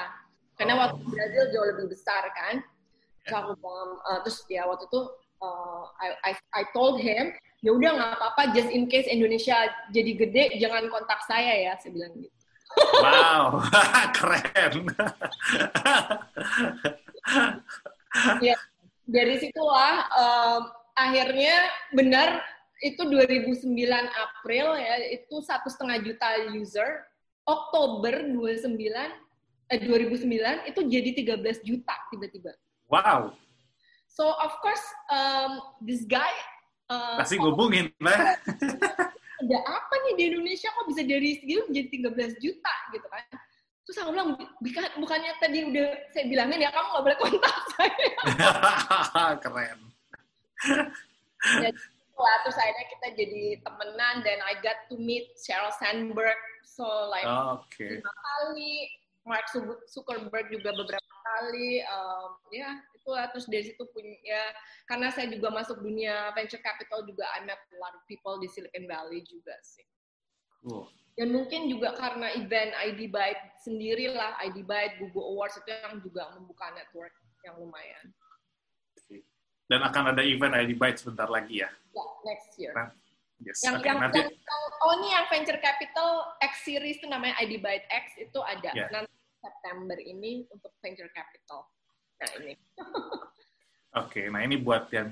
karena oh. waktu Brazil jauh lebih besar kan. So aku uh, terus ya waktu itu uh, I, I, I told him ya udah nggak apa-apa just in case Indonesia jadi gede jangan kontak saya ya saya bilang gitu wow keren ya dari situlah um, akhirnya benar itu 2009 April ya itu satu setengah juta user Oktober 29 eh 2009 itu jadi 13 juta tiba-tiba. Wow. So of course um, this guy uh, pasti ngubungin lah. ada apa nih di Indonesia kok bisa dari segitu menjadi 13 juta gitu kan. Terus aku bilang, bukannya tadi udah saya bilangin ya, kamu nggak boleh kontak saya. Keren. jadi, lah, terus akhirnya kita jadi temenan, dan I got to meet Sheryl Sandberg, so like okay. lima kali, Mark Zuckerberg juga beberapa kali, um, ya itulah terus dari situ punya ya karena saya juga masuk dunia venture capital juga I met a lot of people di Silicon Valley juga sih. Cool. Dan mungkin juga karena event ID Byte sendiri lah, ID Byte, Google Awards itu yang juga membuka network yang lumayan. Dan akan ada event ID Byte sebentar lagi ya? Ya, next year. Nah, yes. Yang, okay, yang, nanti... yang, oh ini yang venture capital X series itu namanya ID Byte X itu ada yeah. nanti September ini untuk venture capital. Nah ini. Oke, okay, nah ini buat yang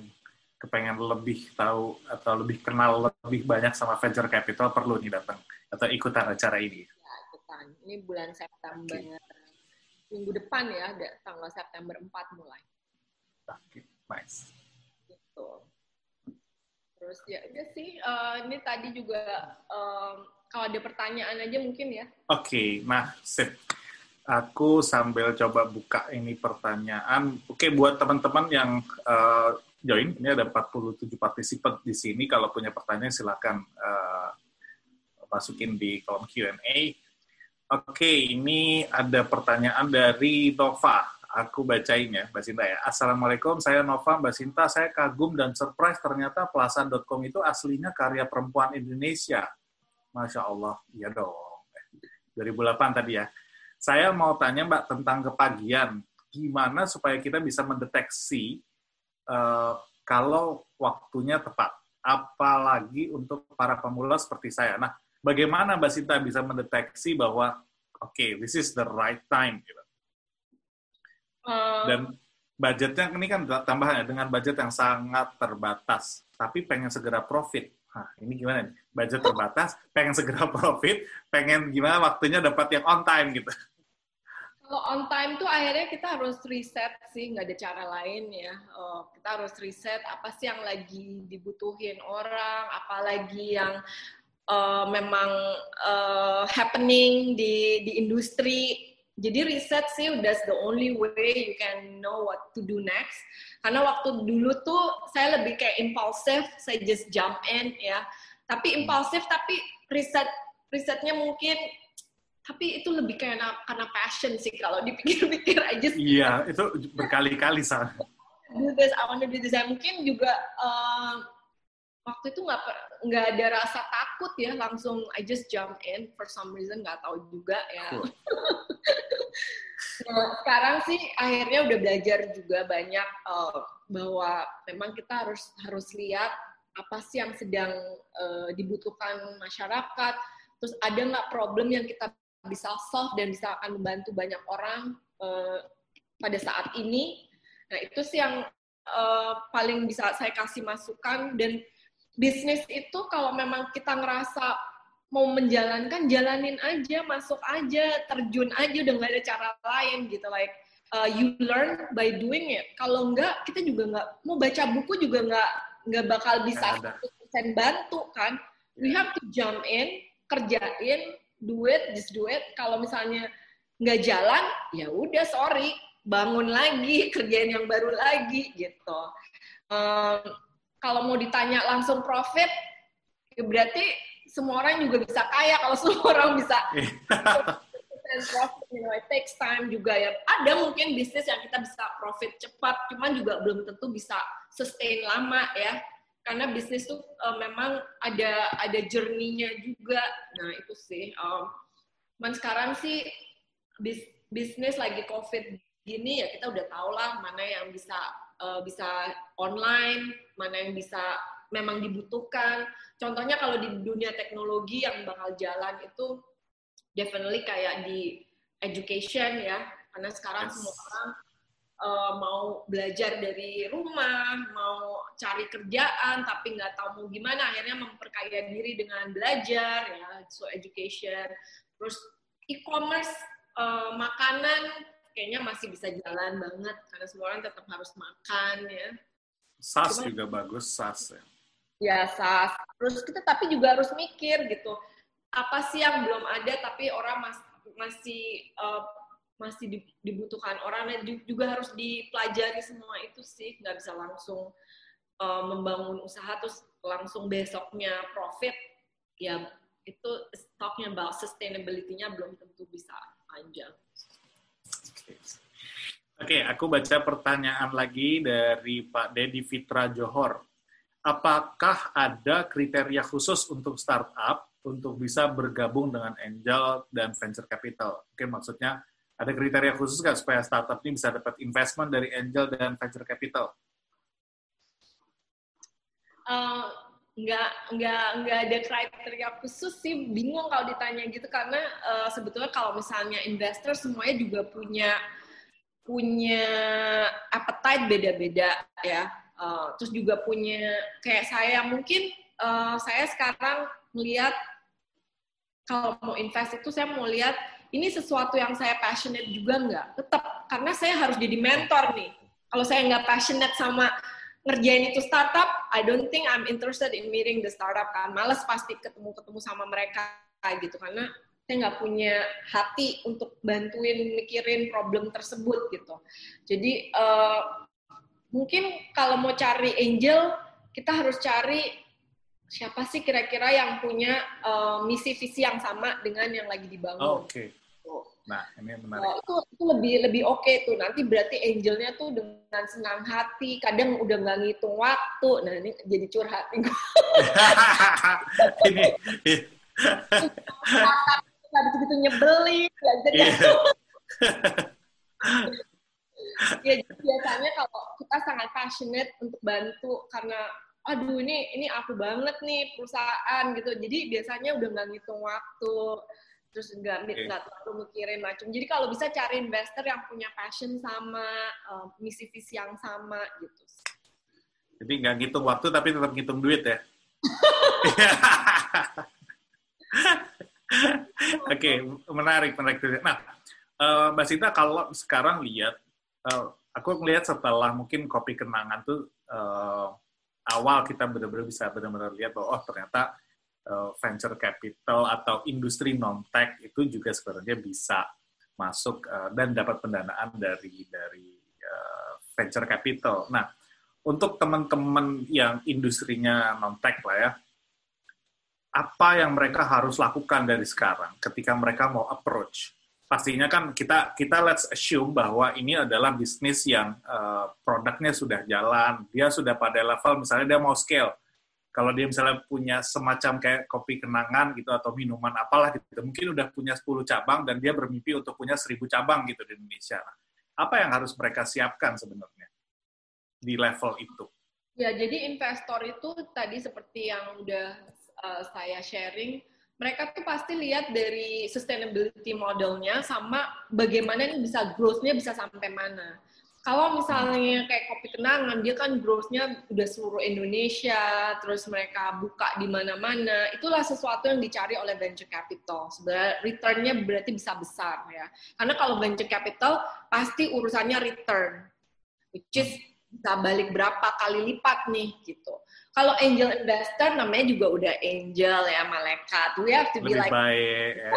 kepengen lebih tahu atau lebih kenal lebih banyak sama venture capital perlu nih datang atau ikutan acara ini. Ya, ikutan. Ini bulan September. Okay. Minggu depan ya, ada tanggal September 4 mulai. Oke, okay, nice. Gitu. Terus ya, ya sih, uh, ini tadi juga um, kalau ada pertanyaan aja mungkin ya. Oke, okay, nah sip aku sambil coba buka ini pertanyaan. Oke, buat teman-teman yang uh, join, ini ada 47 partisipan di sini. Kalau punya pertanyaan silakan uh, masukin di kolom Q&A. Oke, ini ada pertanyaan dari Nova. Aku bacain ya, Mbak Sinta ya. Assalamualaikum, saya Nova, Mbak Sinta. Saya kagum dan surprise ternyata pelasan.com itu aslinya karya perempuan Indonesia. Masya Allah, iya dong. 2008 tadi ya. Saya mau tanya Mbak tentang kepagian. Gimana supaya kita bisa mendeteksi uh, kalau waktunya tepat? Apalagi untuk para pemula seperti saya. Nah, bagaimana Mbak Sinta bisa mendeteksi bahwa oke, okay, this is the right time? Gitu. Uh... Dan budgetnya ini kan tambahannya dengan budget yang sangat terbatas, tapi pengen segera profit. Nah, ini gimana nih? Budget terbatas, pengen segera profit, pengen gimana waktunya dapat yang on time gitu. Kalau on time tuh akhirnya kita harus reset sih, nggak ada cara lain ya. Uh, kita harus reset apa sih yang lagi dibutuhin orang, apalagi yang uh, memang uh, happening di di industri. Jadi riset sih that's the only way you can know what to do next. Karena waktu dulu tuh saya lebih kayak impulsif, saya just jump in ya. Tapi impulsif tapi riset risetnya mungkin tapi itu lebih kayak karena passion sih kalau dipikir-pikir aja iya itu berkali-kali saat do this I want to do this. Mungkin juga uh, waktu itu nggak nggak ada rasa takut ya langsung I just jump in for some reason nggak tahu juga ya cool. nah, sekarang sih akhirnya udah belajar juga banyak uh, bahwa memang kita harus harus lihat apa sih yang sedang uh, dibutuhkan masyarakat terus ada nggak problem yang kita bisa solve dan bisa akan membantu banyak orang uh, pada saat ini. Nah itu sih yang uh, paling bisa saya kasih masukan dan bisnis itu kalau memang kita ngerasa mau menjalankan jalanin aja masuk aja terjun aja udah nggak ada cara lain gitu like uh, you learn by doing it kalau enggak kita juga nggak mau baca buku juga nggak nggak bakal bisa persen bantu kan we have to jump in kerjain do it, just do it. Kalau misalnya nggak jalan, ya udah sorry, bangun lagi, kerjain yang baru lagi gitu. Um, kalau mau ditanya langsung profit, ya berarti semua orang juga bisa kaya kalau semua orang bisa profit, you know, it takes time juga ya. Ada mungkin bisnis yang kita bisa profit cepat, cuman juga belum tentu bisa sustain lama ya karena bisnis tuh uh, memang ada ada journey-nya juga. Nah itu sih. Um, man sekarang sih bis, bisnis lagi covid gini ya kita udah tau lah mana yang bisa uh, bisa online, mana yang bisa memang dibutuhkan. Contohnya kalau di dunia teknologi yang bakal jalan itu definitely kayak di education ya, karena sekarang yes. semua orang uh, mau belajar dari rumah, mau cari kerjaan tapi nggak tahu mau gimana, akhirnya memperkaya diri dengan belajar ya, so education. Terus e-commerce uh, makanan kayaknya masih bisa jalan banget karena semua orang tetap harus makan ya. SaaS Cuma, juga bagus SaaS ya. Ya SaaS. Terus kita tapi juga harus mikir gitu apa sih yang belum ada tapi orang mas, masih uh, masih dibutuhkan orang dan juga harus dipelajari semua itu sih nggak bisa langsung uh, membangun usaha terus langsung besoknya profit ya itu talking about sustainability-nya belum tentu bisa panjang. Oke, okay, aku baca pertanyaan lagi dari Pak Dedi Fitra Johor. Apakah ada kriteria khusus untuk startup untuk bisa bergabung dengan angel dan venture capital? Oke, maksudnya ada kriteria khusus nggak supaya startup ini bisa dapat investment dari angel dan venture capital? Uh, nggak nggak nggak ada kriteria khusus sih bingung kalau ditanya gitu. Karena uh, sebetulnya kalau misalnya investor semuanya juga punya punya appetite beda-beda ya. Uh, terus juga punya kayak saya mungkin uh, saya sekarang melihat kalau mau invest itu saya mau lihat ini sesuatu yang saya passionate juga nggak? Tetap karena saya harus jadi mentor nih. Kalau saya nggak passionate sama ngerjain itu startup, I don't think I'm interested in meeting the startup kan. Males pasti ketemu-ketemu sama mereka gitu karena saya nggak punya hati untuk bantuin mikirin problem tersebut gitu. Jadi uh, mungkin kalau mau cari angel, kita harus cari siapa sih kira-kira yang punya uh, misi visi yang sama dengan yang lagi dibangun. Oh, Oke. Okay. Nah, ini menarik. Nah, itu, itu lebih lebih oke okay tuh. Nanti berarti angelnya tuh dengan senang hati. Kadang udah nggak ngitung waktu. Nah, ini jadi curhat nih. ini. Nggak begitu nyebelin. Jadi yeah. ya biasanya kalau kita sangat passionate untuk bantu karena aduh ini ini aku banget nih perusahaan gitu jadi biasanya udah nggak ngitung waktu terus nggak okay. nggak terlalu mikirin macam jadi kalau bisa cari investor yang punya passion sama uh, misi visi yang sama gitu jadi nggak ngitung waktu tapi tetap ngitung duit ya Oke, okay, menarik, menarik. Nah, uh, Mbak Sita, kalau sekarang lihat, uh, aku melihat setelah mungkin kopi kenangan tuh uh, awal kita benar-benar bisa benar-benar lihat bahwa oh ternyata uh, venture capital atau industri non tech itu juga sebenarnya bisa masuk uh, dan dapat pendanaan dari dari uh, venture capital. Nah, untuk teman-teman yang industrinya non tech lah ya, apa yang mereka harus lakukan dari sekarang ketika mereka mau approach? Pastinya kan kita kita let's assume bahwa ini adalah bisnis yang uh, produknya sudah jalan, dia sudah pada level misalnya dia mau scale kalau dia misalnya punya semacam kayak kopi kenangan gitu atau minuman apalah gitu, mungkin udah punya 10 cabang dan dia bermimpi untuk punya 1000 cabang gitu di Indonesia. Apa yang harus mereka siapkan sebenarnya di level itu? Ya, jadi investor itu tadi seperti yang udah uh, saya sharing, mereka tuh pasti lihat dari sustainability modelnya sama bagaimana ini bisa growth-nya bisa sampai mana kalau misalnya kayak kopi kenangan dia kan growth-nya udah seluruh Indonesia terus mereka buka di mana-mana. Itulah sesuatu yang dicari oleh venture capital. Sebenarnya return-nya berarti bisa besar ya. Karena kalau venture capital pasti urusannya return which is bisa balik berapa kali lipat nih gitu kalau angel investor namanya juga udah angel ya malaikat. We have to be Lebih like baik. Ya.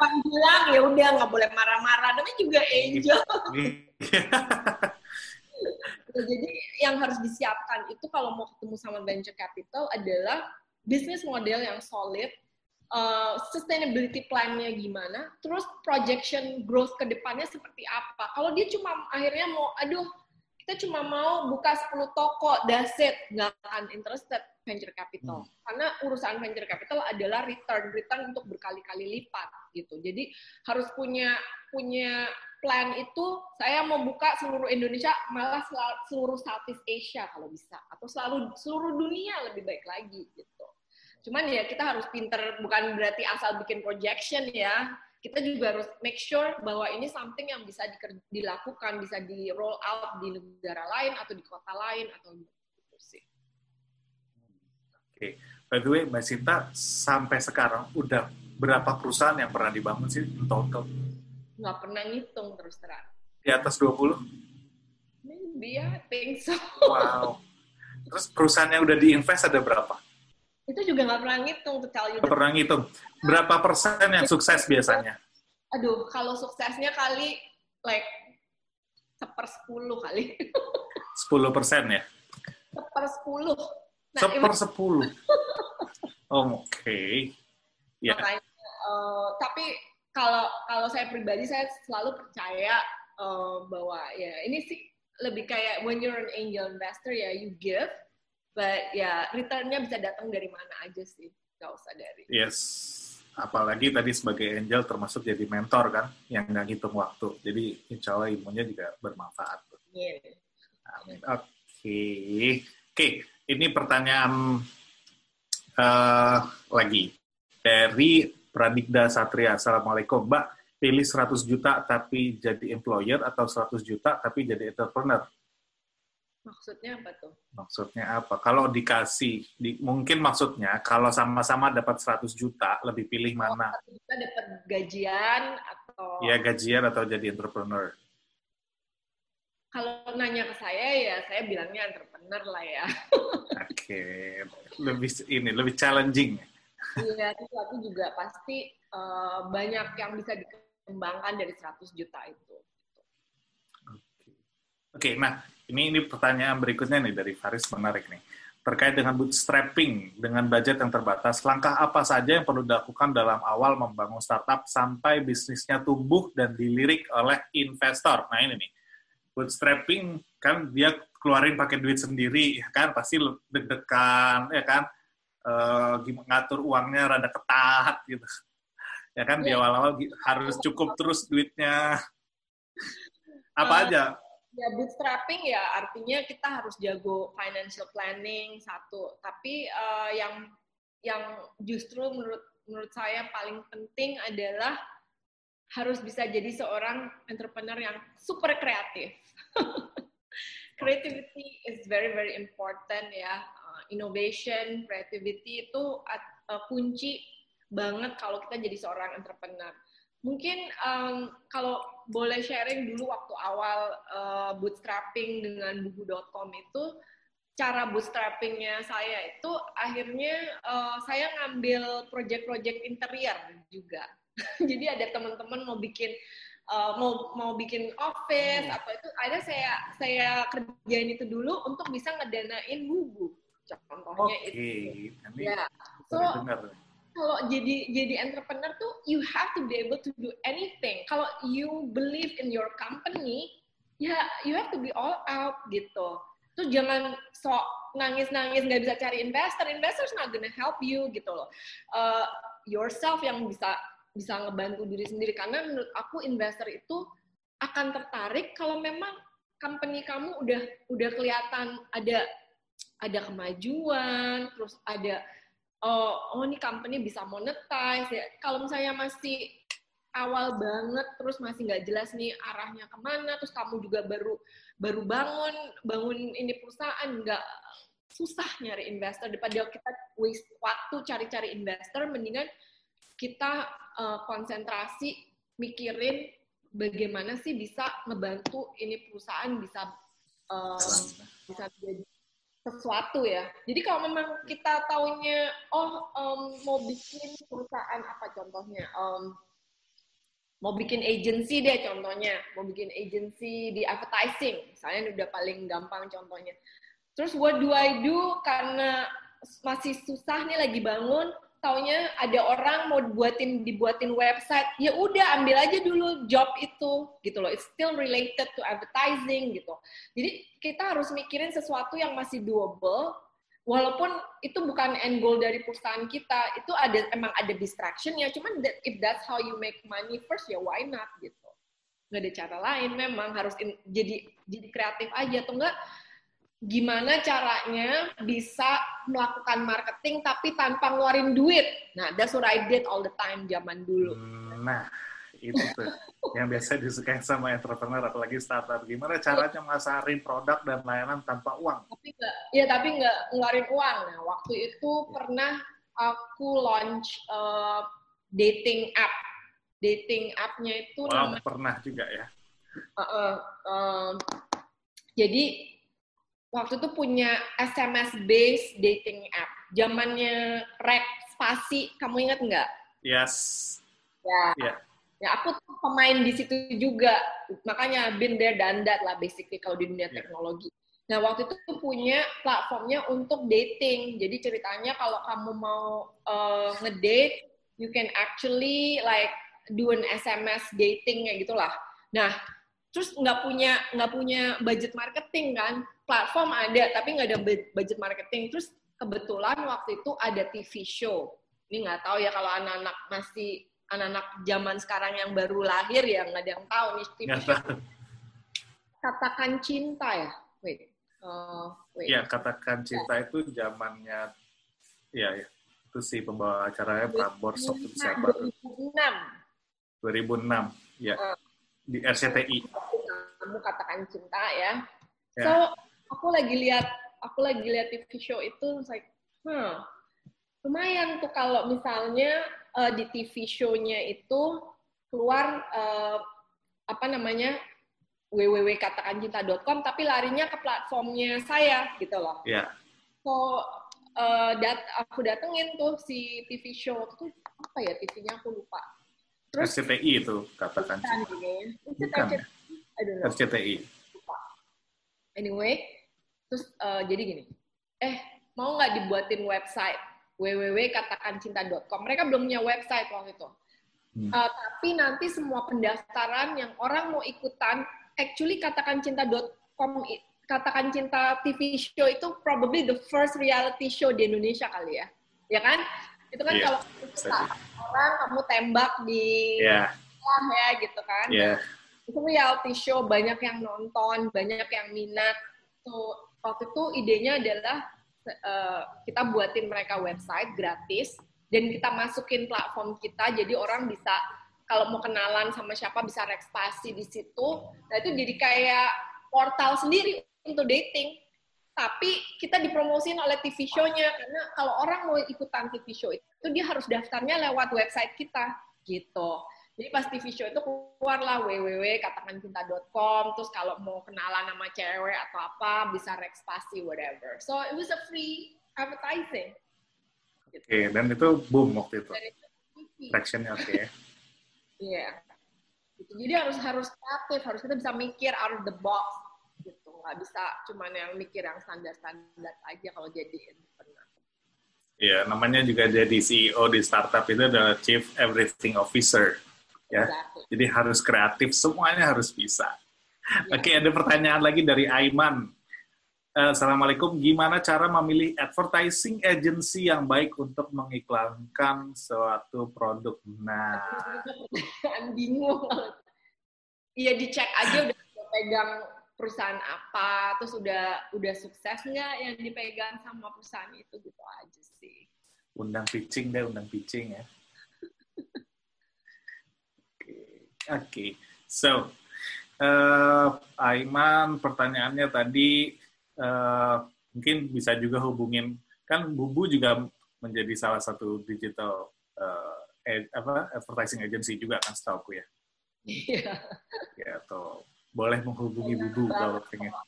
bilang ya udah nggak boleh marah-marah. Namanya juga angel. nah, jadi yang harus disiapkan itu kalau mau ketemu sama venture capital adalah bisnis model yang solid, uh, sustainability plan-nya gimana, terus projection growth ke depannya seperti apa. Kalau dia cuma akhirnya mau, aduh kita cuma mau buka 10 toko, daset, nggak akan interested venture capital. Hmm. Karena urusan venture capital adalah return, return untuk berkali-kali lipat gitu. Jadi harus punya punya plan itu saya mau buka seluruh Indonesia malah seluruh Southeast Asia kalau bisa atau selalu seluruh dunia lebih baik lagi gitu. Cuman ya kita harus pinter bukan berarti asal bikin projection ya kita juga harus make sure bahwa ini something yang bisa dilakukan, bisa di roll out di negara lain atau di kota lain atau gitu sih. Oke, okay. by the way, Mbak Sinta sampai sekarang udah berapa perusahaan yang pernah dibangun sih in total? Nggak pernah ngitung terus terang. Di atas 20? Maybe, I think so. Wow. Terus perusahaan yang udah diinvest ada berapa? Itu juga nggak pernah ngitung, to tell you. Nggak pernah ngitung. Berapa persen yang sukses biasanya? Aduh, kalau suksesnya kali, like, seper sepuluh kali. 10 persen ya? seper sepuluh. Nah, Seper 10. Oh, oke. Ya, makanya eh, tapi kalau kalau saya pribadi saya selalu percaya eh, bahwa ya ini sih lebih kayak when you're an angel investor ya you give but ya returnnya bisa datang dari mana aja sih nggak usah dari yes. Apalagi tadi sebagai angel termasuk jadi mentor kan, yang nggak ngitung waktu. Jadi insya Allah ilmunya juga bermanfaat. Iya. Amin. Oke, oke. Ini pertanyaan eh, lagi dari Pradikda Satria. Assalamualaikum, Mbak. Pilih 100 juta tapi jadi employer atau 100 juta tapi jadi entrepreneur? Maksudnya apa tuh Maksudnya apa? Kalau dikasih, di, mungkin maksudnya kalau sama-sama dapat 100 juta, lebih pilih mana? kita dapat gajian atau Ya gajian atau jadi entrepreneur? kalau nanya ke saya ya saya bilangnya entrepreneur lah ya Oke, lebih ini lebih challenging. iya tapi juga pasti eh, banyak yang bisa dikembangkan dari 100 juta itu Oke, nah ini ini pertanyaan berikutnya nih dari Faris menarik nih. Terkait dengan bootstrapping dengan budget yang terbatas, langkah apa saja yang perlu dilakukan dalam awal membangun startup sampai bisnisnya tumbuh dan dilirik oleh investor? Nah ini nih, bootstrapping kan dia keluarin pakai duit sendiri, ya kan pasti deg-degan, ya kan Eh, gimana ngatur uangnya rada ketat gitu, ya kan di Iya. awal-awal harus cukup terus duitnya. Apa Eh, aja? Ya bootstrapping ya artinya kita harus jago financial planning satu. Tapi eh, yang yang justru menurut menurut saya paling penting adalah harus bisa jadi seorang entrepreneur yang super kreatif. Creativity is very very important ya. Uh, innovation creativity itu uh, kunci banget kalau kita jadi seorang entrepreneur mungkin um, kalau boleh sharing dulu waktu awal uh, bootstrapping dengan buku.com itu cara bootstrappingnya saya itu akhirnya uh, saya ngambil project-project interior juga jadi ada teman-teman mau bikin uh, mau mau bikin office Hmm. atau itu ada saya saya kerjain itu dulu untuk bisa ngedanain buku contohnya Oke, itu ya so baru dengar. Kalau jadi jadi entrepreneur tuh you have to be able to do anything. Kalau you believe in your company, ya you have to be all out gitu. Tuh jangan sok nangis-nangis nggak bisa cari investor. Investor's not gonna help you gitu loh. Uh, yourself yang bisa bisa ngebantu diri sendiri karena menurut aku investor itu akan tertarik kalau memang company kamu udah udah kelihatan ada ada kemajuan, terus ada oh, oh ini company bisa monetize ya. Kalau misalnya masih awal banget, terus masih nggak jelas nih arahnya ke mana, terus kamu juga baru baru bangun bangun ini perusahaan nggak susah nyari investor daripada kita waste waktu cari-cari investor, mendingan kita uh, konsentrasi mikirin bagaimana sih bisa ngebantu ini perusahaan bisa uh, bisa jadi sesuatu ya. Jadi kalau memang kita taunya, oh um, mau bikin perusahaan apa contohnya, um, mau bikin agency deh contohnya, mau bikin agency di advertising, misalnya udah paling gampang contohnya. Terus what do I do karena masih susah nih lagi bangun, taunya ada orang mau buatin dibuatin website, ya udah ambil aja dulu job itu gitu loh. It's still related to advertising gitu. Jadi kita harus mikirin sesuatu yang masih doable, walaupun itu bukan end goal dari perusahaan kita, itu ada emang ada distraction ya. Cuman that, if that's how you make money first ya why not gitu. Nggak ada cara lain memang harus in, jadi jadi kreatif aja atau enggak gimana caranya bisa melakukan marketing tapi tanpa ngeluarin duit. Nah, that's what I did all the time zaman dulu. Nah, itu tuh yang biasa disukai sama entrepreneur apalagi startup. Gimana caranya masarin produk dan layanan tanpa uang? Tapi nggak, ya tapi nggak ngeluarin uang. Nah, waktu itu pernah aku launch uh, dating app. Dating app-nya itu wow, pernah juga ya. Uh, uh, uh, jadi waktu itu punya SMS based dating app. Zamannya rek spasi, kamu ingat nggak? Yes. Ya. Yeah. Ya aku tuh pemain di situ juga. Makanya been there dan that lah basically kalau di dunia yeah. teknologi. Nah, waktu itu tuh punya platformnya untuk dating. Jadi ceritanya kalau kamu mau uh, ngedate, you can actually like do an SMS dating kayak gitulah. Nah, terus nggak punya nggak punya budget marketing kan? Platform ada, tapi nggak ada budget marketing. Terus kebetulan waktu itu ada TV show. Ini nggak tahu ya kalau anak-anak masih anak-anak zaman sekarang yang baru lahir ya nggak ada yang tahu nih TV show. Katakan cinta ya, wait Oh, ya katakan cinta ya. itu zamannya ya, ya itu si pembawa acaranya Prambors waktu siapa? 2006. 2006 ya uh, di RCTI. Kamu katakan cinta ya. ya. So aku lagi lihat aku lagi lihat TV show itu like, hmm, lumayan tuh kalau misalnya uh, di TV show-nya itu keluar uh, apa namanya www.katakancinta.com tapi larinya ke platformnya saya gitu loh. Iya. Yeah. So uh, dat aku datengin tuh si TV show itu apa ya TV-nya aku lupa. Terus RCTI itu katakan cinta. Bukan. RCTI. Lupa. Anyway, terus uh, jadi gini. Eh, mau nggak dibuatin website www.katakancinta.com. Mereka belum punya website waktu itu. Hmm. Uh, tapi nanti semua pendaftaran yang orang mau ikutan actually katakan cinta.com katakan cinta TV show itu probably the first reality show di Indonesia kali ya ya kan itu kan yeah, kalau orang kamu tembak di yeah. ya gitu kan yeah. itu reality show banyak yang nonton banyak yang minat tuh waktu itu idenya adalah uh, kita buatin mereka website gratis dan kita masukin platform kita jadi orang bisa kalau mau kenalan sama siapa bisa rekspasi di situ. Nah itu jadi kayak portal sendiri untuk dating. Tapi kita dipromosin oleh TV show-nya karena kalau orang mau ikutan TV show itu dia harus daftarnya lewat website kita gitu. Jadi pas TV show itu keluarlah www.katakancinta.com terus kalau mau kenalan sama cewek atau apa bisa rekspasi whatever. So it was a free advertising. Gitu. Oke, okay, dan itu boom waktu itu. Traction-nya oke okay. Iya. Gitu. Jadi harus harus kreatif, harus kita bisa mikir out of the box. Nggak bisa cuman yang mikir yang standar-standar aja kalau jadi entrepreneur. Iya, namanya juga jadi CEO di startup itu adalah Chief Everything Officer. Ya, exactly. jadi harus kreatif, semuanya harus bisa. Ya. Oke, ada pertanyaan lagi dari Aiman. Eh, Assalamualaikum, gimana cara memilih advertising agency yang baik untuk mengiklankan suatu produk? Nah, bingung. Iya dicek aja udah pegang perusahaan apa, terus udah udah sukses nggak yang dipegang sama perusahaan itu gitu aja sih. Undang pitching deh, undang pitching ya. Oke, okay. okay. so uh, Aiman pertanyaannya tadi uh, mungkin bisa juga hubungin kan Bubu juga menjadi salah satu digital uh, ad, apa advertising agency juga kan setahu ya. Iya. ya atau boleh menghubungi Enak Bubu kalau pengen.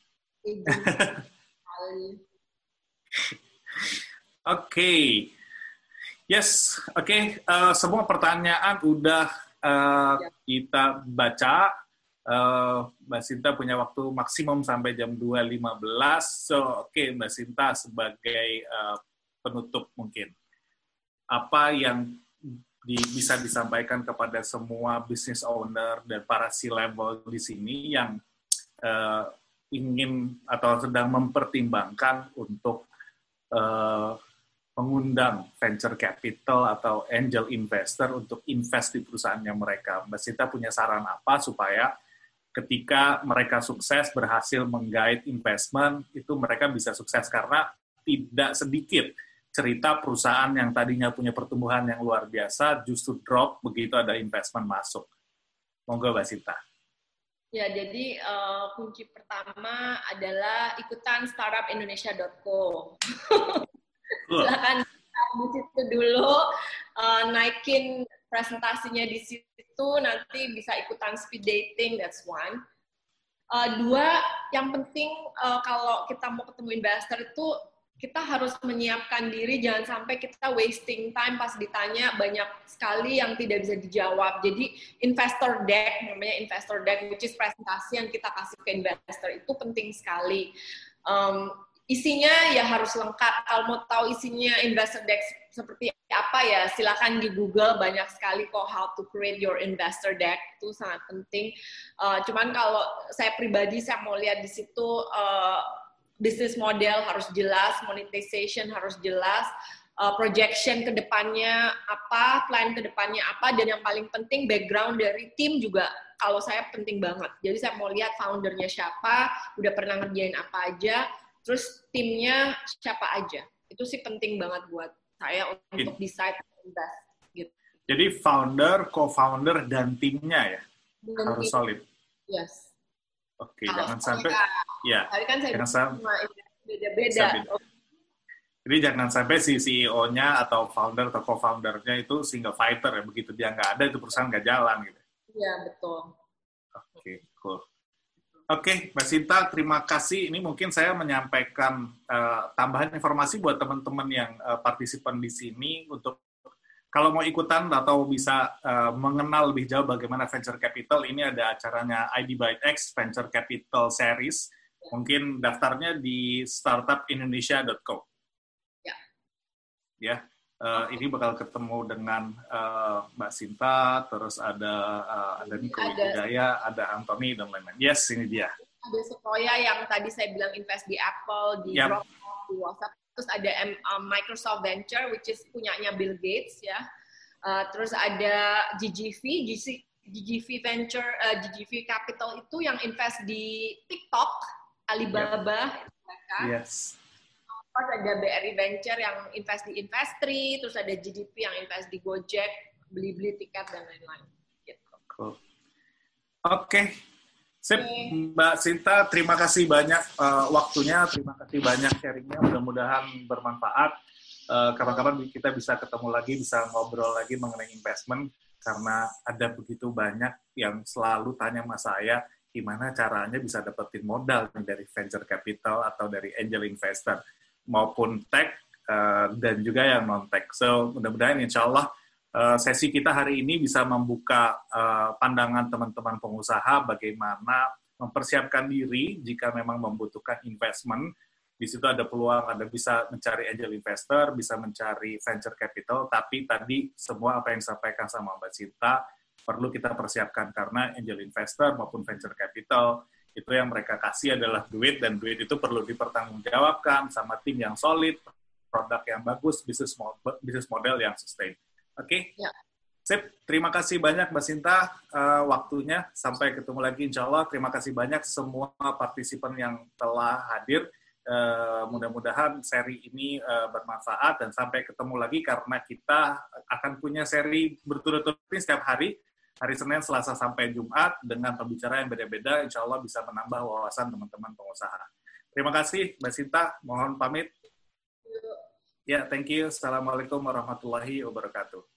Oke. Okay. Yes, oke. Okay. Uh, eh, semua pertanyaan udah uh, kita baca uh, Mbak Sinta punya waktu maksimum sampai jam 2.15. So, oke okay, Mbak Sinta sebagai uh, penutup mungkin. Apa yang di, bisa disampaikan kepada semua business owner dan para C-level di sini yang uh, ingin atau sedang mempertimbangkan untuk uh, mengundang venture capital atau angel investor untuk invest di perusahaannya mereka. Mbak Sinta punya saran apa supaya ketika mereka sukses berhasil menggait investment itu mereka bisa sukses karena tidak sedikit cerita perusahaan yang tadinya punya pertumbuhan yang luar biasa justru drop begitu ada investment masuk. Monggo Mbak Sinta. Ya, jadi uh, kunci pertama adalah ikutan startupindonesia.co. Silakan di situ dulu uh, naikin presentasinya di situ, nanti bisa ikutan speed dating, that's one. Uh, dua, yang penting uh, kalau kita mau ketemu investor itu kita harus menyiapkan diri jangan sampai kita wasting time pas ditanya banyak sekali yang tidak bisa dijawab. Jadi investor deck namanya investor deck which is presentasi yang kita kasih ke investor itu penting sekali. Um, isinya ya harus lengkap. Kalau mau tahu isinya investor deck seperti apa ya silakan di Google banyak sekali kok how to create your investor deck itu sangat penting. Uh, cuman kalau saya pribadi saya mau lihat di situ uh, bisnis model harus jelas, monetization harus jelas, uh, projection ke depannya apa, plan ke depannya apa, dan yang paling penting background dari tim juga kalau saya penting banget. Jadi saya mau lihat foundernya siapa, udah pernah ngerjain apa aja, terus timnya siapa aja. Itu sih penting banget buat saya untuk decide invest gitu. Jadi founder, co-founder dan timnya ya dan harus tim. solid. Yes. Oke, okay, jangan sampai ya. Tapi kan saya jangan sampai beda-beda. Jadi jangan sampai si CEO-nya atau founder atau co-foundernya itu single fighter ya begitu dia nggak ada itu perusahaan nggak jalan gitu. Iya betul. Oke, okay, cool. Oke, Mbak Sinta, terima kasih. Ini mungkin saya menyampaikan uh, tambahan informasi buat teman-teman yang uh, partisipan di sini untuk kalau mau ikutan atau bisa uh, mengenal lebih jauh bagaimana venture capital, ini ada acaranya ID by X Venture Capital Series. Mungkin daftarnya di startupindonesia.co. Ya. Ya, uh, ini bakal ketemu dengan uh, Mbak Sinta, terus ada uh, ada Niko Jaya, ada Anthony dan lain-lain. Yes, ini dia. Ada Sequoia yang tadi saya bilang invest di Apple, di yep. Dropbox, di WhatsApp. Terus ada um, Microsoft Venture, which is punyanya Bill Gates ya. Uh, terus ada GGV, GC, GGV Venture, uh, GGV Capital itu yang invest di TikTok, Alibaba, yep. mereka. Yes Terus ada BRI Venture yang invest di Investri, terus ada GDP yang invest di Gojek, beli-beli tiket dan lain-lain. Gitu. Cool. Oke, okay. Sip, Mbak Sinta, terima kasih banyak uh, waktunya, terima kasih banyak sharingnya, mudah-mudahan bermanfaat. Uh, kapan-kapan kita bisa ketemu lagi, bisa ngobrol lagi mengenai investment, karena ada begitu banyak yang selalu tanya sama saya, gimana caranya bisa dapetin modal dari venture capital atau dari angel investor? Maupun tech uh, dan juga yang non tech. So mudah-mudahan insya Allah uh, sesi kita hari ini bisa membuka uh, pandangan teman-teman pengusaha bagaimana mempersiapkan diri jika memang membutuhkan investment. Di situ ada peluang, Anda bisa mencari angel investor, bisa mencari venture capital, tapi tadi semua apa yang disampaikan sama Mbak Cinta perlu kita persiapkan karena angel investor maupun venture capital itu yang mereka kasih adalah duit dan duit itu perlu dipertanggungjawabkan sama tim yang solid, produk yang bagus, bisnis model yang sustain. Oke? Okay? Ya. Sip, terima kasih banyak Mbak Sinta uh, waktunya. Sampai ketemu lagi insya Allah. Terima kasih banyak semua partisipan yang telah hadir. Uh, mudah-mudahan seri ini uh, bermanfaat dan sampai ketemu lagi karena kita akan punya seri berturut-turut setiap hari hari Senin, Selasa, sampai Jumat dengan pembicaraan yang beda-beda, insya Allah bisa menambah wawasan teman-teman pengusaha. Terima kasih, Mbak Sinta. Mohon pamit. Ya, thank you. Assalamualaikum warahmatullahi wabarakatuh.